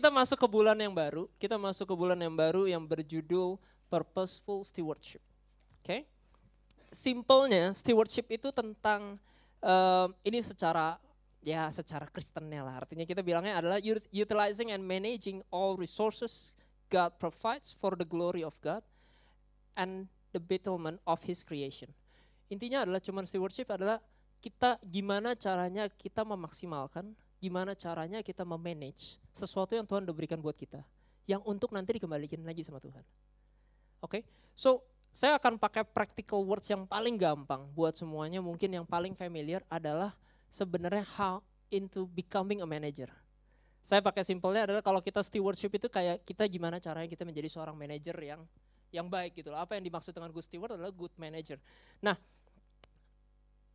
Kita masuk ke bulan yang baru. Kita masuk ke bulan yang baru yang berjudul Purposeful Stewardship. Oke? Simpelnya, stewardship itu tentang em, ini secara ya secara Kristennya lah. Artinya kita bilangnya adalah ut- utilizing and managing all resources God provides for the glory of God and the betterment of His creation. Intinya adalah cuman stewardship adalah kita gimana caranya kita memaksimalkan, gimana caranya kita memanage sesuatu yang Tuhan udah berikan buat kita, yang untuk nanti dikembalikan lagi sama Tuhan. Oke, so saya akan pakai practical words yang paling gampang buat semuanya. Mungkin yang paling familiar adalah sebenarnya how into becoming a manager. Saya pakai simpelnya adalah kalau kita stewardship itu kayak kita gimana caranya kita menjadi seorang manager yang yang baik gitu loh. Apa yang dimaksud dengan good steward adalah good manager. Nah,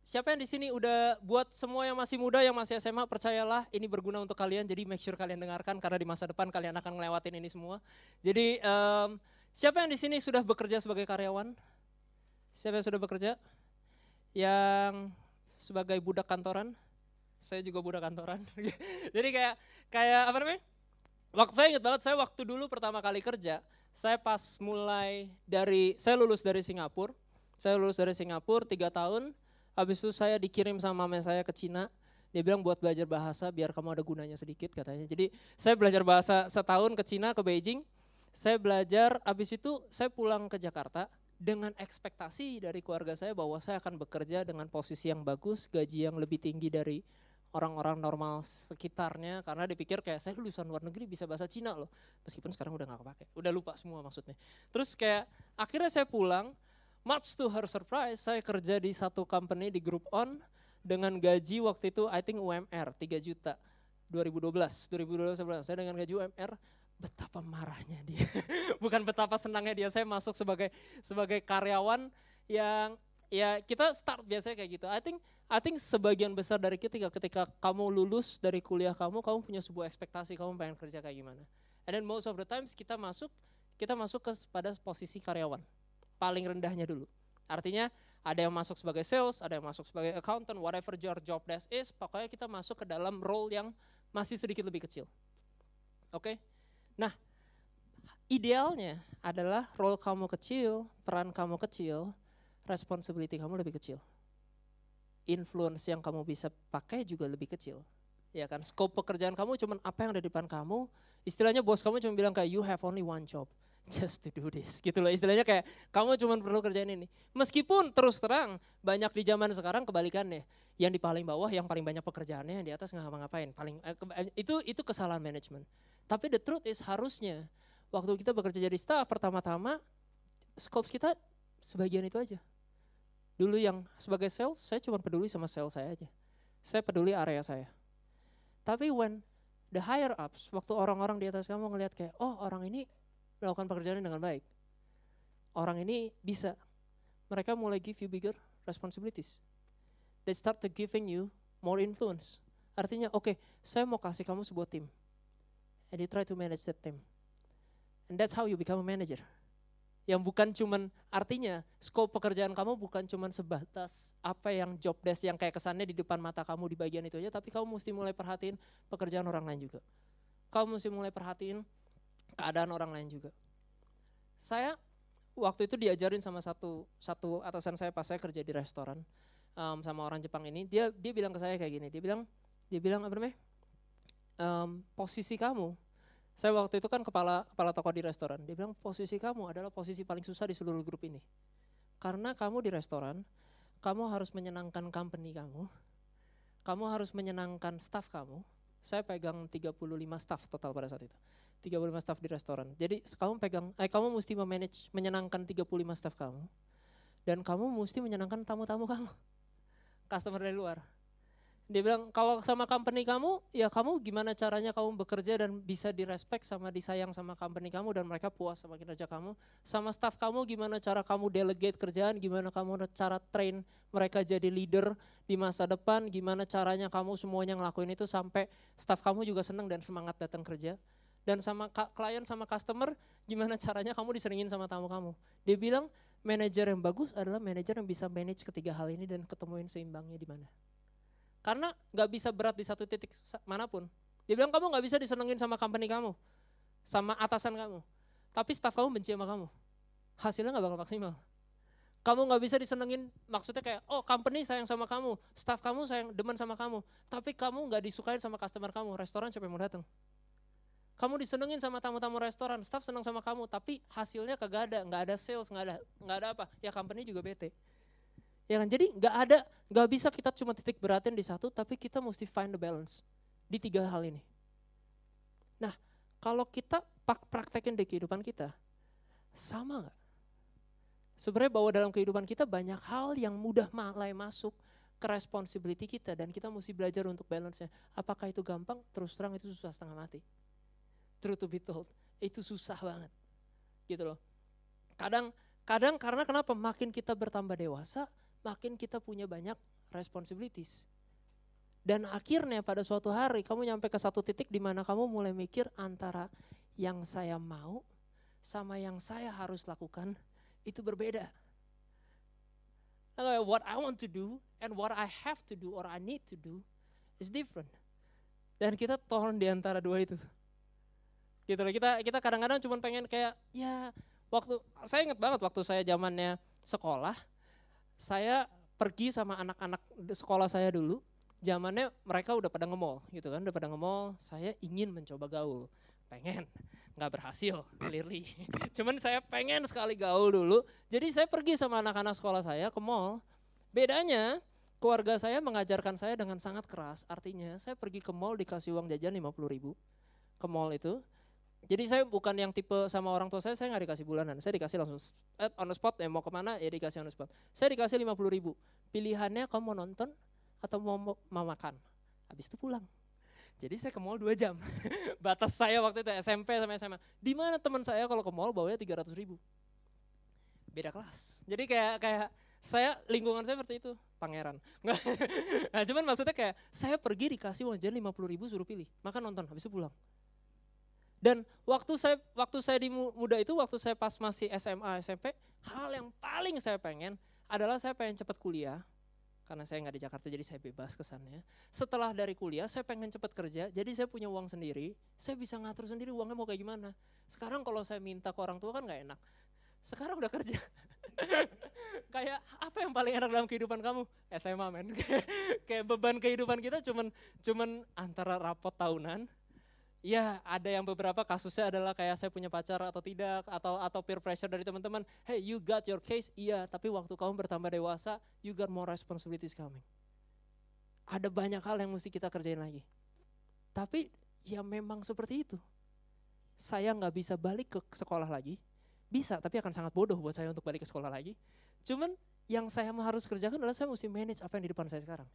siapa yang di sini udah buat semua yang masih muda, yang masih SMA, percayalah ini berguna untuk kalian. Jadi make sure kalian dengarkan karena di masa depan kalian akan ngelewatin ini semua. Jadi em, siapa yang di sini sudah bekerja sebagai karyawan? Siapa yang sudah bekerja? Yang sebagai budak kantoran? Saya juga budak kantoran. Jadi kayak kayak apa namanya? Waktu saya ingat banget, saya waktu dulu pertama kali kerja, saya pas mulai dari, saya lulus dari Singapura, saya lulus dari Singapura tiga tahun, habis itu saya dikirim sama mama saya ke Cina, dia bilang buat belajar bahasa biar kamu ada gunanya sedikit katanya. Jadi saya belajar bahasa setahun ke Cina, ke Beijing, saya belajar, habis itu saya pulang ke Jakarta dengan ekspektasi dari keluarga saya bahwa saya akan bekerja dengan posisi yang bagus, gaji yang lebih tinggi dari orang-orang normal sekitarnya. Karena dipikir kayak saya lulusan luar negeri bisa bahasa Cina loh. Meskipun sekarang udah nggak kepake. Udah lupa semua maksudnya. Terus kayak akhirnya saya pulang much to her surprise saya kerja di satu company di Group On dengan gaji waktu itu I think UMR 3 juta. 2012 2012 saya dengan gaji UMR betapa marahnya dia. Bukan betapa senangnya dia saya masuk sebagai sebagai karyawan yang ya kita start biasanya kayak gitu. I think I think sebagian besar dari kita ketika kamu lulus dari kuliah kamu, kamu punya sebuah ekspektasi kamu pengen kerja kayak gimana. And then most of the times kita masuk, kita masuk ke pada posisi karyawan, paling rendahnya dulu. Artinya ada yang masuk sebagai sales, ada yang masuk sebagai accountant, whatever your job desk is, pokoknya kita masuk ke dalam role yang masih sedikit lebih kecil. Oke? Nah, idealnya adalah role kamu kecil, peran kamu kecil, responsibility kamu lebih kecil influence yang kamu bisa pakai juga lebih kecil. Ya kan, scope pekerjaan kamu cuman apa yang ada di depan kamu. Istilahnya bos kamu cuma bilang kayak you have only one job just to do this. Gitu loh istilahnya kayak kamu cuma perlu kerjain ini. Meskipun terus terang banyak di zaman sekarang kebalikannya. Yang di paling bawah yang paling banyak pekerjaannya, yang di atas nggak ngapa-ngapain. Paling eh, eh, itu itu kesalahan manajemen. Tapi the truth is harusnya waktu kita bekerja jadi staff pertama-tama scope kita sebagian itu aja. Dulu yang sebagai sales, saya cuma peduli sama sales saya aja. Saya peduli area saya. Tapi when the higher ups, waktu orang-orang di atas kamu ngelihat kayak, oh orang ini melakukan pekerjaannya dengan baik. Orang ini bisa. Mereka mulai give you bigger responsibilities. They start to giving you more influence. Artinya, oke, saya mau kasih kamu sebuah tim. And you try to manage that team. And that's how you become a manager yang bukan cuman artinya scope pekerjaan kamu bukan cuman sebatas apa yang job desk yang kayak kesannya di depan mata kamu di bagian itu aja tapi kamu mesti mulai perhatiin pekerjaan orang lain juga kamu mesti mulai perhatiin keadaan orang lain juga saya waktu itu diajarin sama satu satu atasan saya pas saya kerja di restoran em, sama orang Jepang ini dia dia bilang ke saya kayak gini dia bilang dia bilang apa namanya Em, posisi kamu saya waktu itu kan kepala kepala toko di restoran. Dia bilang posisi kamu adalah posisi paling susah di seluruh grup ini. Karena kamu di restoran, kamu harus menyenangkan company kamu. Kamu harus menyenangkan staff kamu. Saya pegang 35 staff total pada saat itu. 35 staff di restoran. Jadi kamu pegang eh kamu mesti memanage menyenangkan 35 staff kamu. Dan kamu mesti menyenangkan tamu-tamu kamu. Customer dari luar. Dia bilang kalau sama company kamu, ya kamu gimana caranya kamu bekerja dan bisa direspek sama disayang sama company kamu dan mereka puas sama kinerja kamu. Sama staff kamu gimana cara kamu delegate kerjaan, gimana kamu cara train mereka jadi leader di masa depan, gimana caranya kamu semuanya ngelakuin itu sampai staff kamu juga senang dan semangat datang kerja. Dan sama klien sama customer, gimana caranya kamu diseringin sama tamu kamu. Dia bilang manajer yang bagus adalah manajer yang bisa manage ketiga hal ini dan ketemuin seimbangnya di mana. Karena nggak bisa berat di satu titik mana pun. Dia bilang kamu nggak bisa disenengin sama company kamu, sama atasan kamu. Tapi staff kamu benci sama kamu. Hasilnya nggak bakal maksimal. Kamu nggak bisa disenengin, maksudnya kayak, oh company sayang sama kamu, staff kamu sayang demen sama kamu. Tapi kamu nggak disukain sama customer kamu, restoran siapa yang mau datang? Kamu disenengin sama tamu-tamu restoran, staff senang sama kamu, tapi hasilnya kagak ada, nggak ada sales, nggak ada, nggak ada apa, ya company juga bete. Ya kan? Jadi nggak ada, nggak bisa kita cuma titik beratin di satu, tapi kita mesti find the balance di tiga hal ini. Nah, kalau kita praktekin di kehidupan kita, sama nggak? Sebenarnya bahwa dalam kehidupan kita banyak hal yang mudah mulai masuk ke responsibility kita dan kita mesti belajar untuk balance-nya. Apakah itu gampang? Terus terang itu susah setengah mati. True to be told, itu susah banget. Gitu loh. Kadang kadang karena kenapa makin kita bertambah dewasa, makin kita punya banyak responsibilities. Dan akhirnya pada suatu hari kamu nyampe ke satu titik di mana kamu mulai mikir antara yang saya mau sama yang saya harus lakukan itu berbeda. What I want to do and what I have to do or I need to do is different. Dan kita torn di antara dua itu. Gitu loh, kita kita kadang-kadang cuma pengen kayak ya waktu saya ingat banget waktu saya zamannya sekolah, saya pergi sama anak-anak sekolah saya dulu, zamannya mereka udah pada nge-mall gitu kan, udah pada nge-mall, saya ingin mencoba gaul. Pengen, nggak berhasil, clearly. Cuman saya pengen sekali gaul dulu, jadi saya pergi sama anak-anak sekolah saya ke mall. Bedanya, keluarga saya mengajarkan saya dengan sangat keras, artinya saya pergi ke mall dikasih uang jajan 50 ribu, ke mall itu, jadi saya bukan yang tipe sama orang tua saya, saya nggak dikasih bulanan. Saya dikasih langsung eh, on the spot, ya mau ke mana ya dikasih on the spot. Saya dikasih 50 ribu. Pilihannya kamu mau nonton atau mau, mau makan. Habis itu pulang. Jadi saya ke mall 2 jam. Batas saya waktu itu SMP sama SMA. Di mana teman saya kalau ke mall bawanya 300 ribu. Beda kelas. Jadi kayak kayak saya lingkungan saya seperti itu, pangeran. nah, cuman maksudnya kayak saya pergi dikasih uang jajan 50 ribu suruh pilih, makan nonton, habis itu pulang. Dan waktu saya waktu saya di muda itu, waktu saya pas masih SMA, SMP, hal yang paling saya pengen adalah saya pengen cepat kuliah. Karena saya nggak di Jakarta jadi saya bebas kesannya. Setelah dari kuliah saya pengen cepat kerja, jadi saya punya uang sendiri, saya bisa ngatur sendiri uangnya mau kayak gimana. Sekarang kalau saya minta ke orang tua kan nggak enak. Sekarang udah kerja. kayak apa yang paling enak dalam kehidupan kamu? SMA men. kayak beban kehidupan kita cuman cuman antara rapot tahunan, Ya, ada yang beberapa kasusnya adalah kayak saya punya pacar atau tidak atau atau peer pressure dari teman-teman. Hey, you got your case. Iya, tapi waktu kamu bertambah dewasa, you got more responsibilities coming. Ada banyak hal yang mesti kita kerjain lagi. Tapi ya memang seperti itu. Saya nggak bisa balik ke sekolah lagi. Bisa, tapi akan sangat bodoh buat saya untuk balik ke sekolah lagi. Cuman yang saya harus kerjakan adalah saya mesti manage apa yang di depan saya sekarang.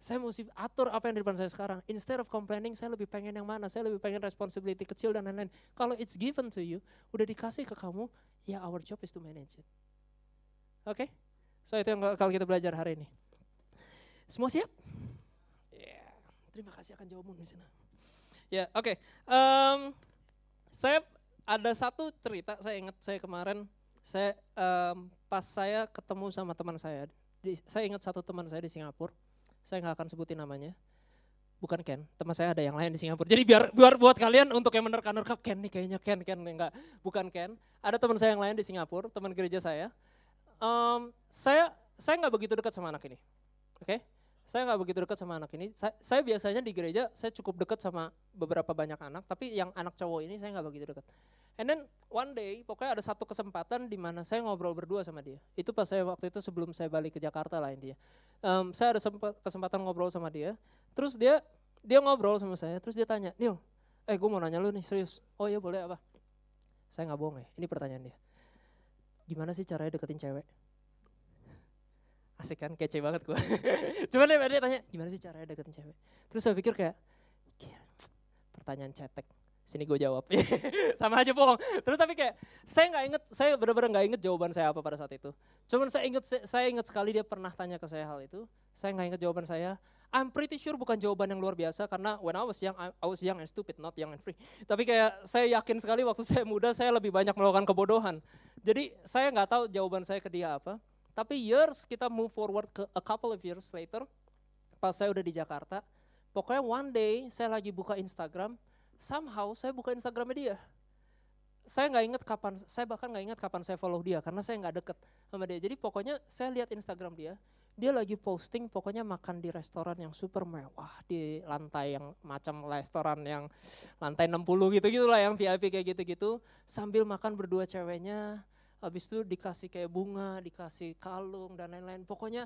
Saya mesti atur apa yang di depan saya sekarang. Instead of complaining, saya lebih pengen yang mana? Saya lebih pengen responsibility kecil dan lain-lain. Kalau it's given to you, udah dikasih ke kamu, ya our job is to manage it. Oke? Okay? So itu yang kalau kita belajar hari ini. Semua siap? Yeah. Terima kasih akan jawabmu di sana. Ya, oke. Um, saya ada satu cerita, saya ingat saya kemarin, saya um, pas saya ketemu sama teman saya, di, saya ingat satu teman saya di Singapura, saya nggak akan sebutin namanya. Bukan Ken, teman saya ada yang lain di Singapura. Jadi biar biar buat kalian untuk yang menerka-nerka Ken nih kayaknya Ken, Ken enggak, bukan Ken. Ada teman saya yang lain di Singapura, teman gereja saya. Um, saya saya nggak begitu dekat sama anak ini, oke? Okay? Saya nggak begitu dekat sama anak ini. Saya, saya biasanya di gereja saya cukup dekat sama beberapa banyak anak, tapi yang anak cowok ini saya nggak begitu dekat. And then one day, pokoknya ada satu kesempatan di mana saya ngobrol berdua sama dia. Itu pas saya waktu itu sebelum saya balik ke Jakarta lah intinya. Um, saya ada kesempatan ngobrol sama dia. Terus dia dia ngobrol sama saya. Terus dia tanya, Nil, eh gue mau nanya lu nih serius. Oh iya boleh apa? Saya nggak bohong ya. Ini pertanyaan dia. Gimana sih caranya deketin cewek? Asik kan, kece banget gue. Cuman dia tanya, gimana sih caranya deketin cewek? Terus saya pikir kayak, pertanyaan cetek sini gue jawab. Sama aja bohong. Terus tapi kayak saya nggak inget saya benar-benar nggak inget jawaban saya apa pada saat itu. Cuman saya inget saya inget sekali dia pernah tanya ke saya hal itu. Saya nggak inget jawaban saya. I'm pretty sure bukan jawaban yang luar biasa karena when I was young I was young and stupid not young and free. Tapi kayak saya yakin sekali waktu saya muda saya lebih banyak melakukan kebodohan. Jadi saya nggak tahu jawaban saya ke dia apa. Tapi years kita move forward ke a couple of years later pas saya udah di Jakarta pokoknya one day saya lagi buka Instagram somehow saya buka Instagramnya dia. Saya nggak inget kapan, saya bahkan nggak inget kapan saya follow dia karena saya nggak deket sama dia. Jadi pokoknya saya lihat Instagram dia, dia lagi posting pokoknya makan di restoran yang super mewah di lantai yang macam restoran yang lantai 60 gitu gitulah yang VIP kayak gitu-gitu sambil makan berdua ceweknya habis itu dikasih kayak bunga dikasih kalung dan lain-lain pokoknya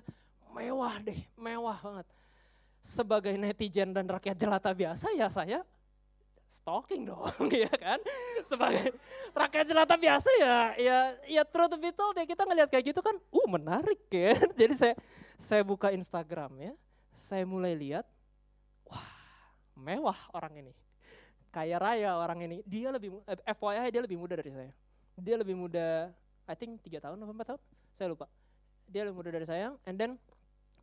mewah deh mewah banget sebagai netizen dan rakyat jelata biasa ya saya stalking dong, ya kan? Sebagai rakyat jelata biasa ya, ya, ya true to be ya kita ngelihat kayak gitu kan, uh menarik ya. Jadi saya saya buka Instagram ya, saya mulai lihat, wah mewah orang ini, kaya raya orang ini. Dia lebih, eh, FYI dia lebih muda dari saya. Dia lebih muda, I think tiga tahun atau empat tahun, saya lupa. Dia lebih muda dari saya, and then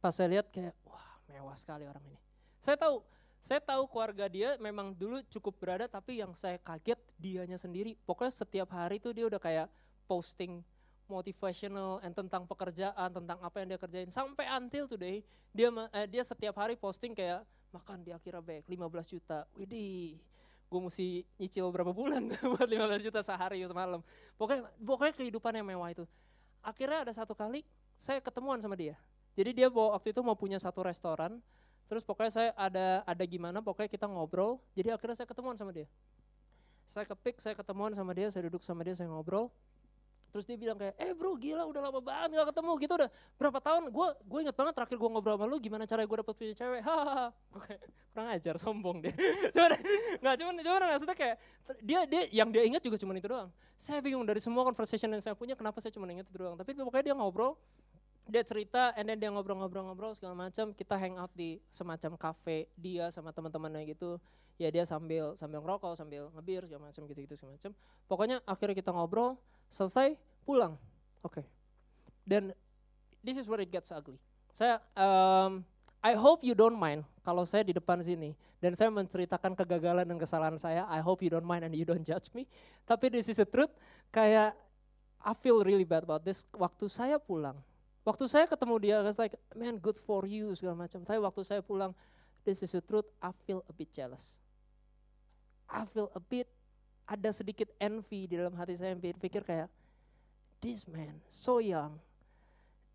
pas saya lihat kayak, wah mewah sekali orang ini. Saya tahu saya tahu keluarga dia memang dulu cukup berada tapi yang saya kaget dianya sendiri. Pokoknya setiap hari tuh dia udah kayak posting motivational and tentang pekerjaan, tentang apa yang dia kerjain. Sampai until today dia eh, dia setiap hari posting kayak makan di akhirnya baik 15 juta. Widih, gue mesti nyicil berapa bulan buat 15 juta sehari semalam. Pokoknya pokoknya kehidupan yang mewah itu. Akhirnya ada satu kali saya ketemuan sama dia. Jadi dia waktu itu mau punya satu restoran, Terus pokoknya saya ada ada gimana, pokoknya kita ngobrol. Jadi akhirnya saya ketemuan sama dia. Saya kepik, saya ketemuan sama dia, saya duduk sama dia, saya ngobrol. Terus dia bilang kayak, eh bro gila udah lama banget gak ketemu gitu udah berapa tahun. Gue gue inget banget terakhir gue ngobrol sama lu gimana cara gue dapet punya cewek. Hahaha. Kurang ajar, sombong dia. cuman nggak cuman cuman maksudnya kayak dia dia yang dia ingat juga cuma itu doang. Saya bingung dari semua conversation yang saya punya kenapa saya cuma ingat itu doang. Tapi pokoknya dia ngobrol, dia cerita and then dia ngobrol-ngobrol-ngobrol segala macam. Kita hang out di semacam cafe dia sama teman-temannya gitu. Ya dia sambil sambil ngerokok sambil ngebir segala macam gitu-gitu segala macam. Pokoknya akhirnya kita ngobrol selesai pulang. Oke. Okay. dan this is where it gets ugly. Saya um, I hope you don't mind kalau saya di depan sini. Dan saya menceritakan kegagalan dan kesalahan saya. I hope you don't mind and you don't judge me. Tapi this is the truth. Kayak I feel really bad about this. Waktu saya pulang Waktu saya ketemu dia, I was like, man good for you segala macam. Tapi waktu saya pulang, this is the truth, I feel a bit jealous. I feel a bit, ada sedikit envy di dalam hati saya yang pikir kayak, this man so young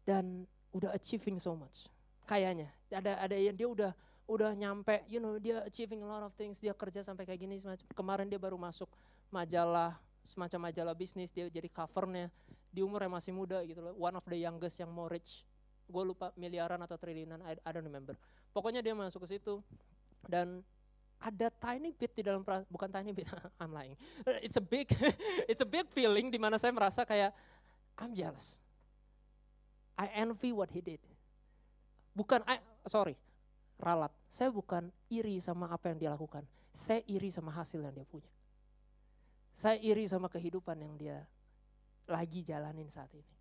dan udah achieving so much. Kayaknya ada ada yang dia udah udah nyampe, you know, dia achieving a lot of things, dia kerja sampai kayak gini semacam. Kemarin dia baru masuk majalah semacam majalah bisnis, dia jadi covernya di umur yang masih muda gitu loh, one of the youngest yang more rich. Gue lupa miliaran atau triliunan, I, I don't remember. Pokoknya dia masuk ke situ dan ada tiny bit di dalam bukan tiny bit, I'm lying. It's a big it's a big feeling di mana saya merasa kayak I'm jealous. I envy what he did. Bukan I sorry, ralat. Saya bukan iri sama apa yang dia lakukan. Saya iri sama hasil yang dia punya. Saya iri sama kehidupan yang dia lagi jalanin saat ini.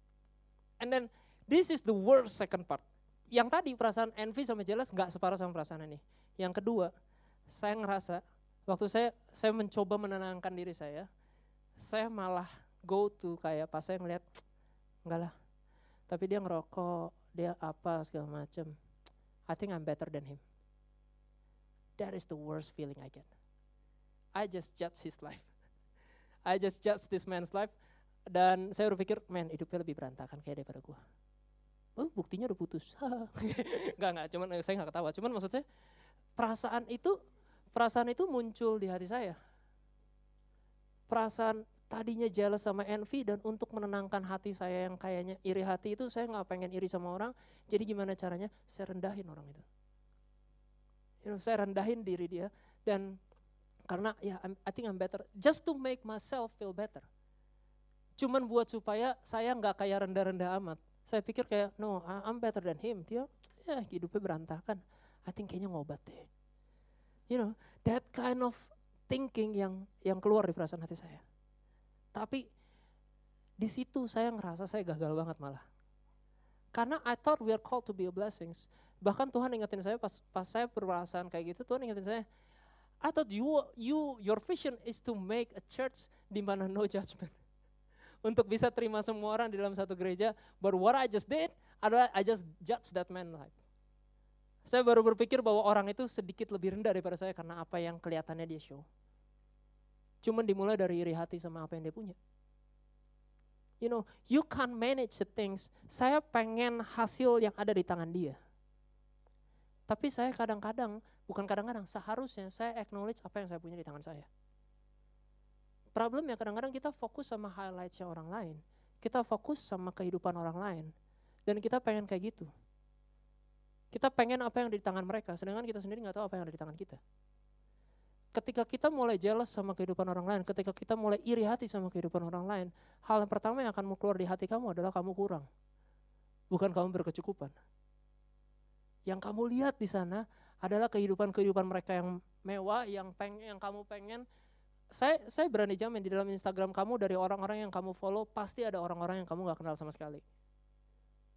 And then this is the worst second part. Yang tadi perasaan envy sama jealous nggak separah sama perasaan ini. Yang kedua, saya ngerasa waktu saya saya mencoba menenangkan diri saya, saya malah go to kayak pas saya ngeliat enggak lah. Tapi dia ngerokok, dia apa segala macem. I think I'm better than him. That is the worst feeling I get. I just judge his life. I just judge this man's life dan saya berpikir, men hidupnya lebih berantakan kayak daripada gue. Oh buktinya udah putus. Enggak, enggak, cuman eh, saya nggak ketawa. Cuman maksud saya, perasaan itu, perasaan itu muncul di hati saya. Perasaan tadinya jealous sama envy dan untuk menenangkan hati saya yang kayaknya iri hati itu saya nggak pengen iri sama orang. Jadi gimana caranya? Saya rendahin orang itu. You know, saya rendahin diri dia dan karena ya I think I'm better just to make myself feel better cuman buat supaya saya nggak kayak rendah-rendah amat. Saya pikir kayak, no, I'm better than him. Dia ya hidupnya berantakan. I think kayaknya ngobat deh. You know, that kind of thinking yang yang keluar di perasaan hati saya. Tapi di situ saya ngerasa saya gagal banget malah. Karena I thought we are called to be a blessings. Bahkan Tuhan ingetin saya pas pas saya perasaan kayak gitu, Tuhan ingetin saya, I thought you you your vision is to make a church di mana no judgment. Untuk bisa terima semua orang di dalam satu gereja, but what I just did adalah I just judge that man life. Saya baru berpikir bahwa orang itu sedikit lebih rendah daripada saya karena apa yang kelihatannya dia show. Cuman dimulai dari iri hati sama apa yang dia punya you know, you can't manage the things. Saya pengen hasil yang ada di tangan dia. Tapi saya kadang-kadang, bukan kadang-kadang, seharusnya saya acknowledge apa yang saya punya di tangan saya. Problemnya kadang-kadang kita fokus sama highlights yang orang lain. Kita fokus sama kehidupan orang lain. Dan kita pengen kayak gitu. Kita pengen apa yang di tangan mereka, sedangkan kita sendiri nggak tahu apa yang ada di tangan kita ketika kita mulai jealous sama kehidupan orang lain, ketika kita mulai iri hati sama kehidupan orang lain, hal yang pertama yang akan keluar di hati kamu adalah kamu kurang. Bukan kamu berkecukupan. Yang kamu lihat di sana adalah kehidupan-kehidupan mereka yang mewah, yang pengen, yang kamu pengen. Saya saya berani jamin di dalam Instagram kamu dari orang-orang yang kamu follow pasti ada orang-orang yang kamu nggak kenal sama sekali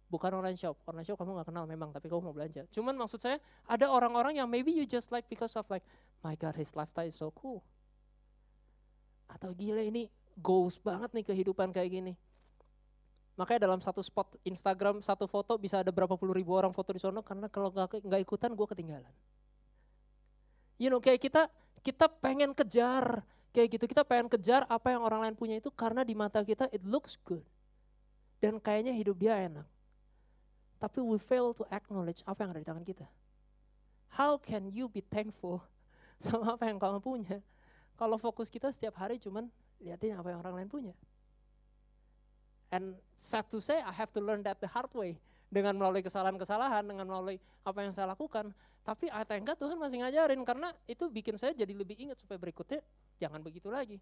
bukan online shop. Online shop kamu gak kenal memang, tapi kamu mau belanja. Cuman maksud saya ada orang-orang yang maybe you just like because of like, my God his lifestyle is so cool. Atau gila ini goals banget nih kehidupan kayak gini. Makanya dalam satu spot Instagram, satu foto bisa ada berapa puluh ribu orang foto di sana karena kalau gak, gak ikutan gue ketinggalan. You know kayak kita kita pengen kejar kayak gitu, kita pengen kejar apa yang orang lain punya itu karena di mata kita it looks good. Dan kayaknya hidup dia enak tapi we fail to acknowledge apa yang ada di tangan kita. How can you be thankful sama apa yang kamu punya? Kalau fokus kita setiap hari cuman liatin apa yang orang lain punya. And sad to say, I have to learn that the hard way. Dengan melalui kesalahan-kesalahan, dengan melalui apa yang saya lakukan. Tapi I thank God Tuhan masih ngajarin, karena itu bikin saya jadi lebih ingat supaya berikutnya jangan begitu lagi.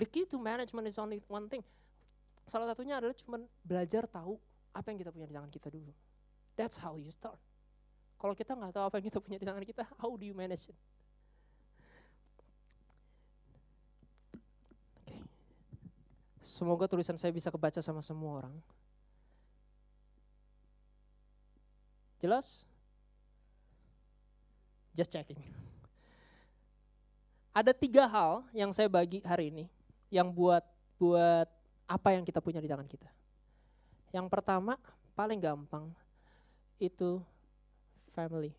The key to management is only one thing. Salah satunya adalah cuman belajar tahu apa yang kita punya di tangan kita dulu. That's how you start. Kalau kita nggak tahu apa yang kita punya di tangan kita, how do you manage it? Semoga tulisan saya bisa kebaca sama semua orang. Jelas? Just checking. Ada tiga hal yang saya bagi hari ini yang buat buat apa yang kita punya di tangan kita. Yang pertama, paling gampang, itu family.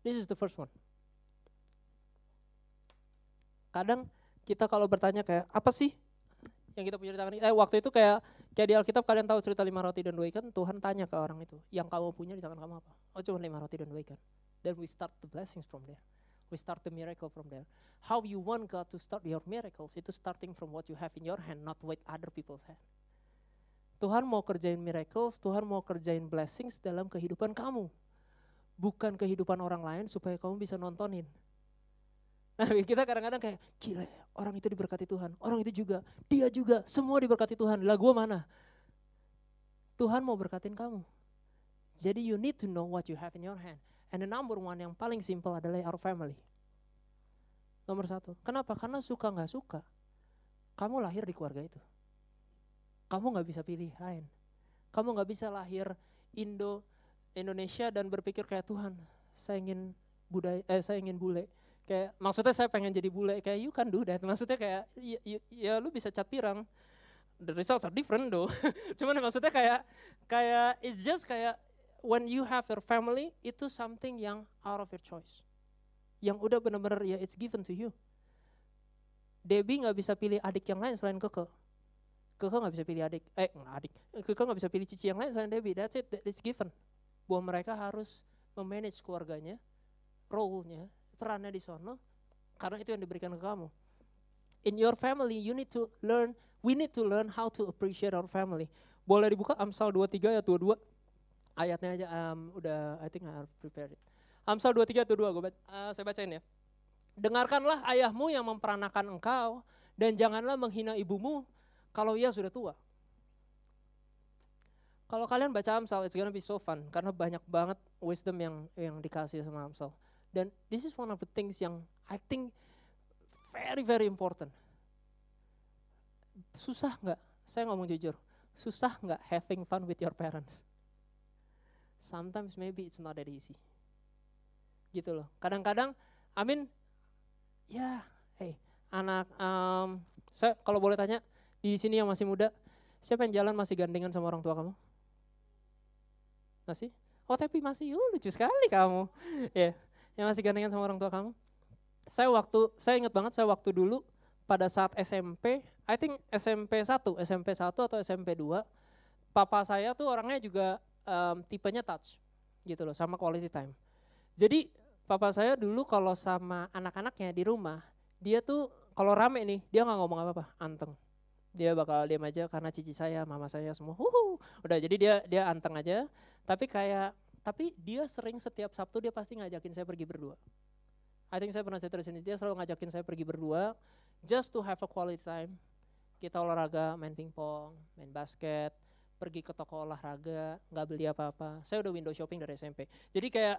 This is the first one. Kadang kita kalau bertanya kayak, apa sih yang kita punya di tangan Eh waktu itu kayak kayak di Alkitab kalian tahu cerita lima roti dan dua ikan, Tuhan tanya ke orang itu, yang kamu punya di tangan kamu apa? Oh cuma lima roti dan dua ikan. Then we start the blessings from there. We start the miracle from there. How you want God to start your miracles itu starting from what you have in your hand, not what other people's hand. Tuhan mau kerjain miracles, Tuhan mau kerjain blessings dalam kehidupan kamu. Bukan kehidupan orang lain supaya kamu bisa nontonin. Nah kita kadang-kadang kayak, gila orang itu diberkati Tuhan, orang itu juga, dia juga, semua diberkati Tuhan. Lah gue mana? Tuhan mau berkatin kamu. Jadi you need to know what you have in your hand. And the number one yang paling simple adalah our family. Nomor satu. Kenapa? Karena suka nggak suka. Kamu lahir di keluarga itu. Kamu nggak bisa pilih lain. Kamu nggak bisa lahir Indo Indonesia dan berpikir kayak Tuhan, saya ingin budaya, eh, saya ingin bule. Kayak maksudnya saya pengen jadi bule, kayak you can do that. Maksudnya kayak ya, ya, ya lu bisa cat pirang. The results are different though. Cuman maksudnya kayak kayak it's just kayak when you have your family itu something yang out of your choice. Yang udah benar-benar ya it's given to you. Debbie nggak bisa pilih adik yang lain selain Keke. Keke nggak bisa pilih adik, eh adik. Keke nggak bisa pilih cici yang lain selain Debbie. That's it, it's given. Bahwa mereka harus memanage keluarganya, role-nya, perannya di sana, karena itu yang diberikan ke kamu. In your family, you need to learn, we need to learn how to appreciate our family. Boleh dibuka Amsal 23 ayat 22 ayatnya aja um, udah I think I have prepared it. Amsal 23 atau 2 gue uh, saya bacain ya. Dengarkanlah ayahmu yang memperanakan engkau dan janganlah menghina ibumu Kalau ia sudah tua. Kalau kalian baca Amsal, it's gonna be so fun karena banyak banget wisdom yang yang dikasih sama Amsal. Dan this is one of the things yang I think very very important. Susah nggak? Saya ngomong jujur, susah nggak having fun with your parents? Sometimes maybe it's not that easy. Gitu loh. Kadang-kadang, I mean, ya, hey, anak, um, saya kalau boleh tanya, di sini yang masih muda, siapa yang jalan masih gandengan sama orang tua kamu? Masih? Oh tapi masih, oh, lucu sekali kamu. Ya, yeah. Yang masih gandengan sama orang tua kamu. Saya waktu, saya ingat banget saya waktu dulu pada saat SMP, I think SMP 1, SMP 1 atau SMP 2, papa saya tuh orangnya juga um, tipenya touch gitu loh, sama quality time. Jadi papa saya dulu kalau sama anak-anaknya di rumah, dia tuh kalau rame nih, dia nggak ngomong apa-apa, anteng. Dia bakal diam aja karena cici saya, mama saya semua, huhu. udah jadi dia dia anteng aja. Tapi kayak, tapi dia sering setiap Sabtu dia pasti ngajakin saya pergi berdua. I think saya pernah cerita sini, dia selalu ngajakin saya pergi berdua, just to have a quality time. Kita olahraga, main pingpong, main basket, pergi ke toko olahraga, nggak beli apa-apa. Saya udah window shopping dari SMP. Jadi kayak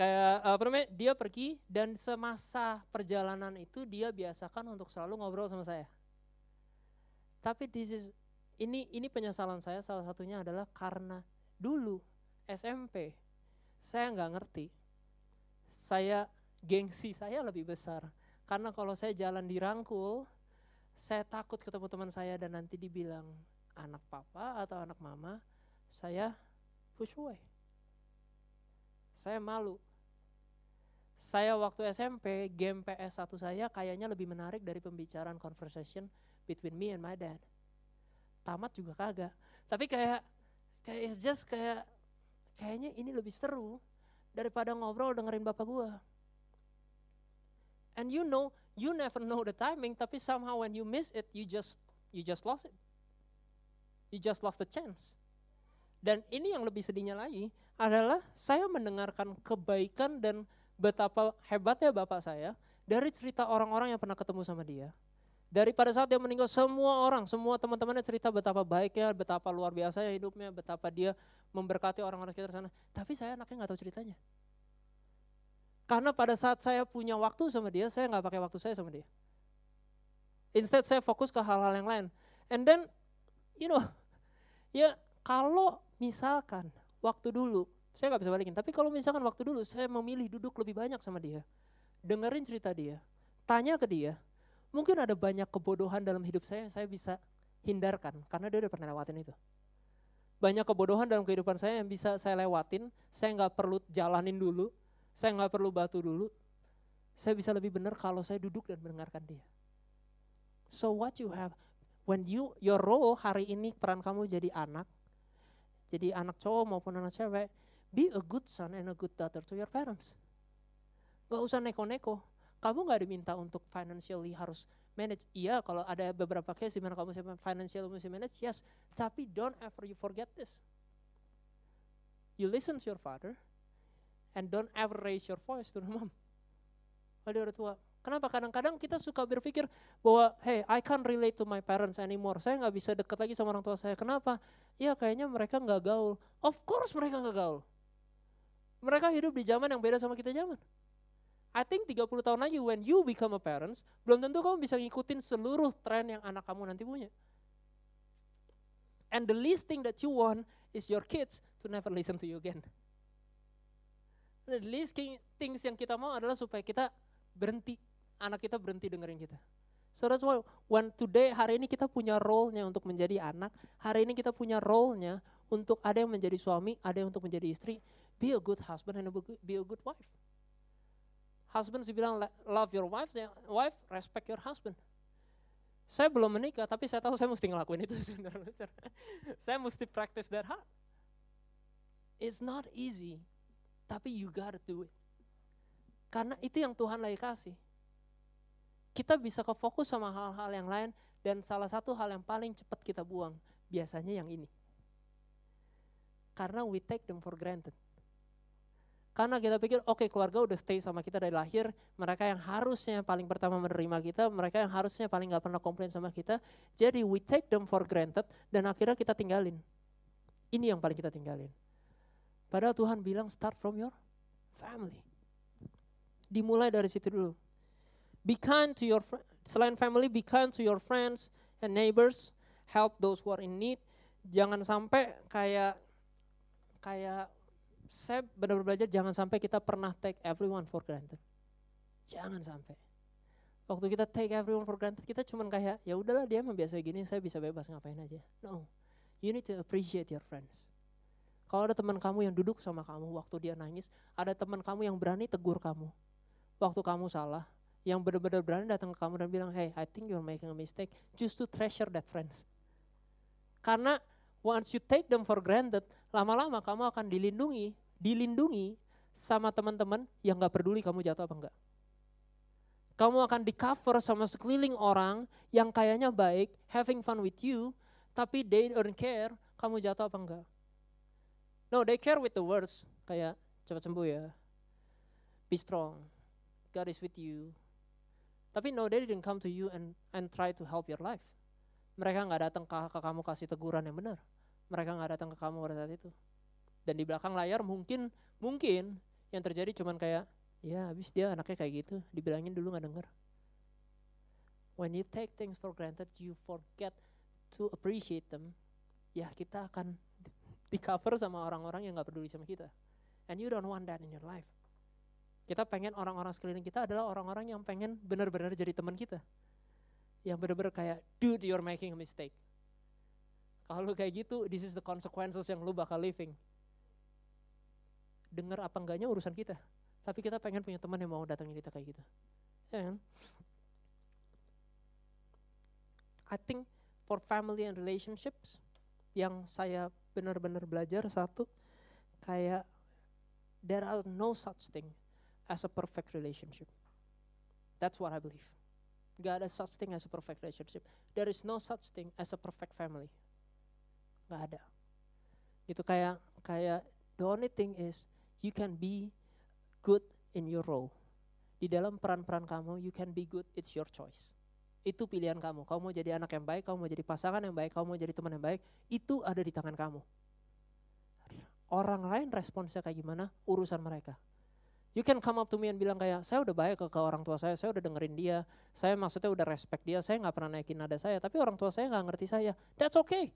kayak apa namanya? Dia pergi dan semasa perjalanan itu dia biasakan untuk selalu ngobrol sama saya. Tapi this is ini ini penyesalan saya salah satunya adalah karena dulu SMP saya nggak ngerti. Saya gengsi saya lebih besar karena kalau saya jalan di Rangkul, saya takut ketemu teman saya dan nanti dibilang anak papa atau anak mama, saya push away. Saya malu. Saya waktu SMP, game PS1 saya kayaknya lebih menarik dari pembicaraan conversation between me and my dad. Tamat juga kagak. Tapi kayak kayak it's just kayak kayaknya ini lebih seru daripada ngobrol dengerin bapak gua. And you know, you never know the timing, tapi somehow when you miss it, you just you just lost it. You just lost the chance. Dan ini yang lebih sedihnya lagi adalah saya mendengarkan kebaikan dan betapa hebatnya bapak saya dari cerita orang-orang yang pernah ketemu sama dia. Dari pada saat dia meninggal semua orang, semua teman-temannya cerita betapa baiknya, betapa luar biasa hidupnya, betapa dia memberkati orang-orang sekitar sana. Tapi saya anaknya nggak tahu ceritanya. Karena pada saat saya punya waktu sama dia, saya nggak pakai waktu saya sama dia. Instead saya fokus ke hal-hal yang lain. And then, you know, ya kalau misalkan waktu dulu, saya nggak bisa balikin, tapi kalau misalkan waktu dulu saya memilih duduk lebih banyak sama dia, dengerin cerita dia, tanya ke dia, mungkin ada banyak kebodohan dalam hidup saya yang saya bisa hindarkan, karena dia udah pernah lewatin itu. Banyak kebodohan dalam kehidupan saya yang bisa saya lewatin, saya nggak perlu jalanin dulu, saya nggak perlu batu dulu. Saya bisa lebih benar kalau saya duduk dan mendengarkan dia. So what you have, when you, your role hari ini peran kamu jadi anak, jadi anak cowok maupun anak cewek, be a good son and a good daughter to your parents. Gak usah neko-neko. Kamu gak diminta untuk financially harus manage. Iya kalau ada beberapa case di mana kamu financial mesti manage, yes. Tapi don't ever you forget this. You listen to your father, And don't ever raise your voice to the mom. Wali orang tua. Kenapa? Kadang-kadang kita suka berpikir bahwa, hey, I can't relate to my parents anymore. Saya nggak bisa dekat lagi sama orang tua saya. Kenapa? Ya kayaknya mereka nggak gaul. Of course mereka nggak gaul. Mereka hidup di zaman yang beda sama kita zaman. I think 30 tahun lagi when you become a parents, belum tentu kamu bisa ngikutin seluruh tren yang anak kamu nanti punya. And the least thing that you want is your kids to never listen to you again. The least things yang kita mau adalah supaya kita berhenti, anak kita berhenti dengerin kita. So that's why when today hari ini kita punya role-nya untuk menjadi anak, hari ini kita punya role-nya untuk ada yang menjadi suami, ada yang untuk menjadi istri. Be a good husband and be a good wife. Husband bilang love your wife, ya, wife respect your husband. Saya belum menikah, tapi saya tahu saya mesti ngelakuin itu sebenarnya. saya mesti practice that hard. It's not easy tapi you gotta do it. Karena itu yang Tuhan lagi kasih. Kita bisa ke fokus sama hal-hal yang lain dan salah satu hal yang paling cepat kita buang biasanya yang ini. Karena we take them for granted. Karena kita pikir, oke okay, keluarga udah stay sama kita dari lahir, mereka yang harusnya paling pertama menerima kita, mereka yang harusnya paling gak pernah komplain sama kita. Jadi we take them for granted dan akhirnya kita tinggalin. Ini yang paling kita tinggalin. Padahal Tuhan bilang start from your family. Dimulai dari situ dulu. Be kind to your, selain family, be kind to your friends and neighbors, help those who are in need. Jangan sampai kayak kayak saya benar-benar belajar jangan sampai kita pernah take everyone for granted. Jangan sampai. Waktu kita take everyone for granted, kita cuman kayak ya udahlah dia emang biasa gini, saya bisa bebas ngapain aja. No. You need to appreciate your friends. Kalau ada teman kamu yang duduk sama kamu waktu dia nangis, ada teman kamu yang berani tegur kamu waktu kamu salah, yang benar-benar berani datang ke kamu dan bilang, hey, I think you're making a mistake, just to treasure that friends. Karena once you take them for granted, lama-lama kamu akan dilindungi, dilindungi sama teman-teman yang gak peduli kamu jatuh apa enggak. Kamu akan di cover sama sekeliling orang yang kayaknya baik, having fun with you, tapi they don't care kamu jatuh apa enggak. No, they care with the words, kayak cepat sembuh ya, be strong, God is with you. Tapi no, they didn't come to you and and try to help your life. Mereka nggak datang ke, ke kamu kasih teguran yang benar. Mereka nggak datang ke kamu pada saat itu. Dan di belakang layar mungkin mungkin yang terjadi cuman kayak ya habis dia anaknya kayak gitu, dibilangin dulu nggak denger. When you take things for granted, you forget to appreciate them. Ya kita akan di cover sama orang-orang yang nggak peduli sama kita. And you don't want that in your life. Kita pengen orang-orang sekeliling kita adalah orang-orang yang pengen benar-benar jadi teman kita. Yang benar-benar kayak, dude you're making a mistake. Kalau kayak gitu, this is the consequences yang lu bakal living. Dengar apa enggaknya urusan kita. Tapi kita pengen punya teman yang mau datangin kita kayak gitu. And I think for family and relationships, yang saya benar-benar belajar satu kayak there are no such thing as a perfect relationship. That's what I believe. Gak ada such thing as a perfect relationship. There is no such thing as a perfect family. Gak ada. Itu kayak kayak the only thing is you can be good in your role. Di dalam peran-peran kamu, you can be good, it's your choice. Itu pilihan kamu. Kamu mau jadi anak yang baik, kamu mau jadi pasangan yang baik, kamu mau jadi teman yang baik, itu ada di tangan kamu. Orang lain responsnya kayak gimana, urusan mereka. You can come up to me and bilang kayak, saya udah baik ke, ke orang tua saya, saya udah dengerin dia, saya maksudnya udah respect dia, saya nggak pernah naikin nada saya, tapi orang tua saya nggak ngerti saya. That's okay.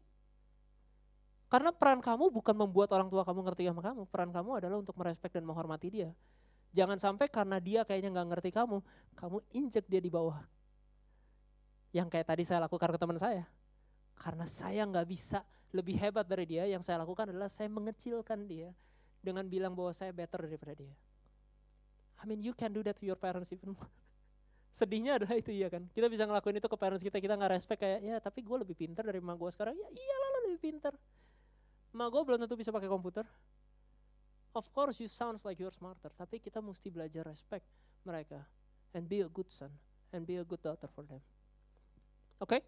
Karena peran kamu bukan membuat orang tua kamu ngerti sama kamu, peran kamu adalah untuk merespek dan menghormati dia. Jangan sampai karena dia kayaknya nggak ngerti kamu, kamu injek dia di bawah. Yang kayak tadi saya lakukan ke teman saya. Karena saya nggak bisa lebih hebat dari dia, yang saya lakukan adalah saya mengecilkan dia dengan bilang bahwa saya better daripada dia. I mean you can do that to your parents even. Sedihnya adalah itu ya kan. Kita bisa ngelakuin itu ke parents kita, kita nggak respect kayak ya tapi gue lebih pintar dari emak gue sekarang. Ya iyalah lo lebih pintar. Emak gue belum tentu bisa pakai komputer. Of course you sounds like you're smarter, tapi kita mesti belajar respect mereka and be a good son and be a good daughter for them. Okay?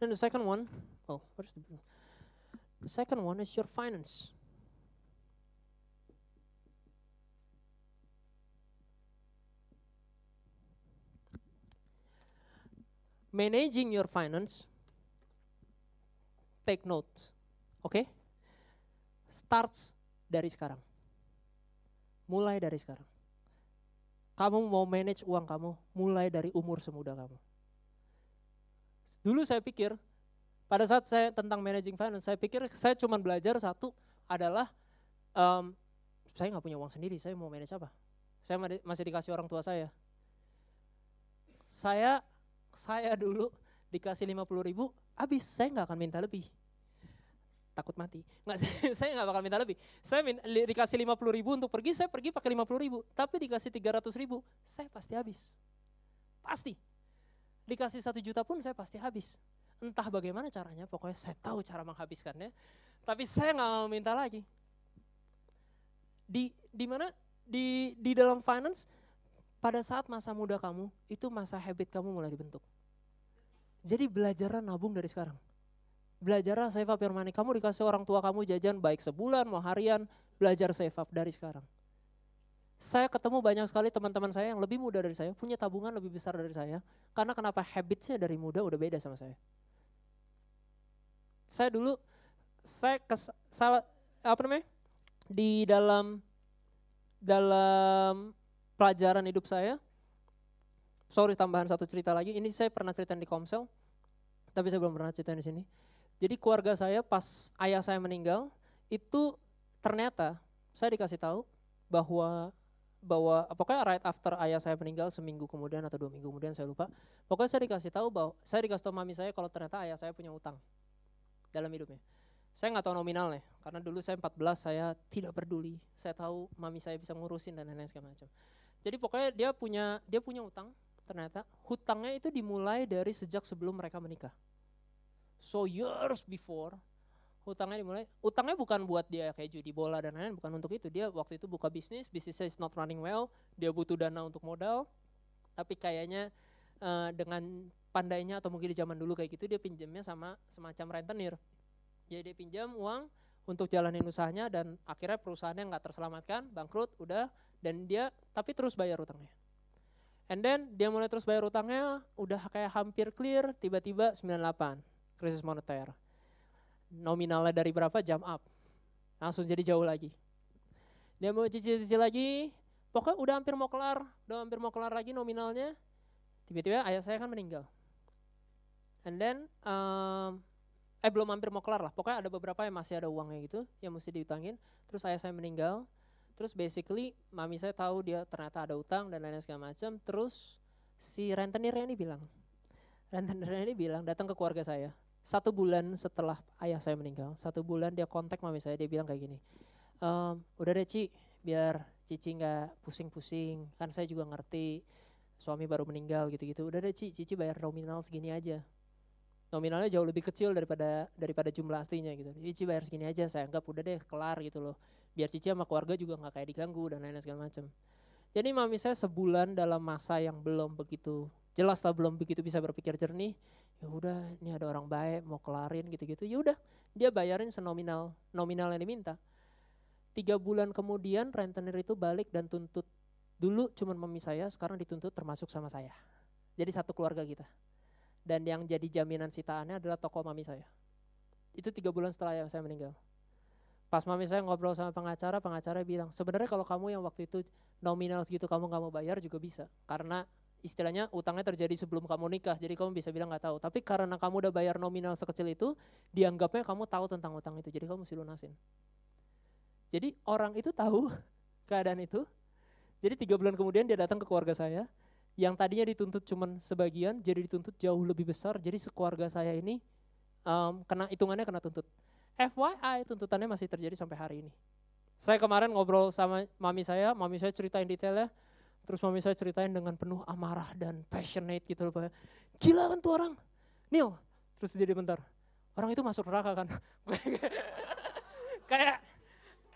Then the second one, oh, where's the The second one is your finance. Managing your finance, take notes. Oke? Okay? Starts dari sekarang. Mulai dari sekarang. Kamu mau manage uang kamu mulai dari umur semuda kamu. Dulu saya pikir, pada saat saya tentang managing finance, saya pikir saya cuma belajar satu adalah um, saya nggak punya uang sendiri, saya mau manage apa? Saya masih dikasih orang tua saya. Saya saya dulu dikasih 50 ribu, habis saya nggak akan minta lebih. Takut mati. Nggak, saya nggak bakal minta lebih. Saya minta, dikasih 50 ribu untuk pergi, saya pergi pakai 50 ribu. Tapi dikasih 300 ribu, saya pasti habis. Pasti. Dikasih satu juta pun saya pasti habis. Entah bagaimana caranya, pokoknya saya tahu cara menghabiskannya. Tapi saya nggak mau minta lagi. Di di mana di di dalam finance pada saat masa muda kamu, itu masa habit kamu mulai dibentuk. Jadi belajarlah nabung dari sekarang. Belajarlah save up your money. Kamu dikasih orang tua kamu jajan baik sebulan mau harian, belajar save up dari sekarang. Saya ketemu banyak sekali teman-teman saya yang lebih muda dari saya, punya tabungan lebih besar dari saya. Karena kenapa habitsnya dari muda udah beda sama saya. Saya dulu, saya kes, salah, apa namanya, di dalam dalam pelajaran hidup saya, sorry tambahan satu cerita lagi, ini saya pernah cerita di Komsel, tapi saya belum pernah cerita di sini. Jadi keluarga saya pas ayah saya meninggal, itu ternyata saya dikasih tahu bahwa bahwa pokoknya right after ayah saya meninggal seminggu kemudian atau dua minggu kemudian saya lupa. Pokoknya saya dikasih tahu bahwa saya dikasih tahu mami saya kalau ternyata ayah saya punya utang dalam hidupnya. Saya nggak tahu nominalnya karena dulu saya 14 saya tidak peduli. Saya tahu mami saya bisa ngurusin dan lain-lain segala macam jadi pokoknya dia punya dia punya utang ternyata hutangnya itu dimulai dari sejak sebelum mereka menikah. So years before utangnya dimulai. Utangnya bukan buat dia kayak judi bola dan lain-lain bukan untuk itu. Dia waktu itu buka bisnis bisnisnya is not running well dia butuh dana untuk modal. Tapi kayaknya uh, dengan pandainya atau mungkin di zaman dulu kayak gitu dia pinjamnya sama semacam rentenir. Jadi dia pinjam uang untuk jalanin usahanya dan akhirnya perusahaannya nggak terselamatkan bangkrut udah dan dia tapi terus bayar utangnya and then dia mulai terus bayar utangnya udah kayak hampir clear tiba-tiba 98 krisis moneter nominalnya dari berapa jam up. Langsung jadi jauh lagi. Dia mau cicil-cicil lagi, pokoknya udah hampir mau kelar, udah hampir mau kelar lagi nominalnya. Tiba-tiba ayah saya kan meninggal. And then, um, eh belum hampir mau kelar lah, pokoknya ada beberapa yang masih ada uangnya gitu, yang mesti diutangin. Terus ayah saya meninggal, terus basically mami saya tahu dia ternyata ada utang dan lain-lain segala macam. Terus si rentenirnya ini bilang, rentenirnya ini bilang datang ke keluarga saya, satu bulan setelah ayah saya meninggal, satu bulan dia kontak mami saya, dia bilang kayak gini, ehm, udah deh Ci, biar Cici nggak pusing-pusing, kan saya juga ngerti suami baru meninggal gitu-gitu, udah deh Ci, Cici bayar nominal segini aja. Nominalnya jauh lebih kecil daripada daripada jumlah aslinya gitu. Cici bayar segini aja, saya anggap udah deh kelar gitu loh. Biar Cici sama keluarga juga nggak kayak diganggu dan lain-lain segala macam. Jadi mami saya sebulan dalam masa yang belum begitu jelas lah belum begitu bisa berpikir jernih ya udah ini ada orang baik mau kelarin gitu-gitu ya udah dia bayarin senominal nominal yang diminta tiga bulan kemudian rentenir itu balik dan tuntut dulu cuma mami saya sekarang dituntut termasuk sama saya jadi satu keluarga kita dan yang jadi jaminan sitaannya adalah toko mami saya itu tiga bulan setelah saya meninggal pas mami saya ngobrol sama pengacara pengacara bilang sebenarnya kalau kamu yang waktu itu nominal segitu kamu nggak mau bayar juga bisa karena istilahnya utangnya terjadi sebelum kamu nikah, jadi kamu bisa bilang nggak tahu. Tapi karena kamu udah bayar nominal sekecil itu, dianggapnya kamu tahu tentang utang itu, jadi kamu mesti lunasin. Jadi orang itu tahu keadaan itu. Jadi tiga bulan kemudian dia datang ke keluarga saya, yang tadinya dituntut cuman sebagian, jadi dituntut jauh lebih besar. Jadi sekeluarga saya ini um, kena hitungannya kena tuntut. FYI tuntutannya masih terjadi sampai hari ini. Saya kemarin ngobrol sama mami saya, mami saya ceritain detailnya, Terus mami saya ceritain dengan penuh amarah dan passionate gitu loh. Gila kan tuh orang. Neil, terus dia bentar. Orang itu masuk neraka kan. kayak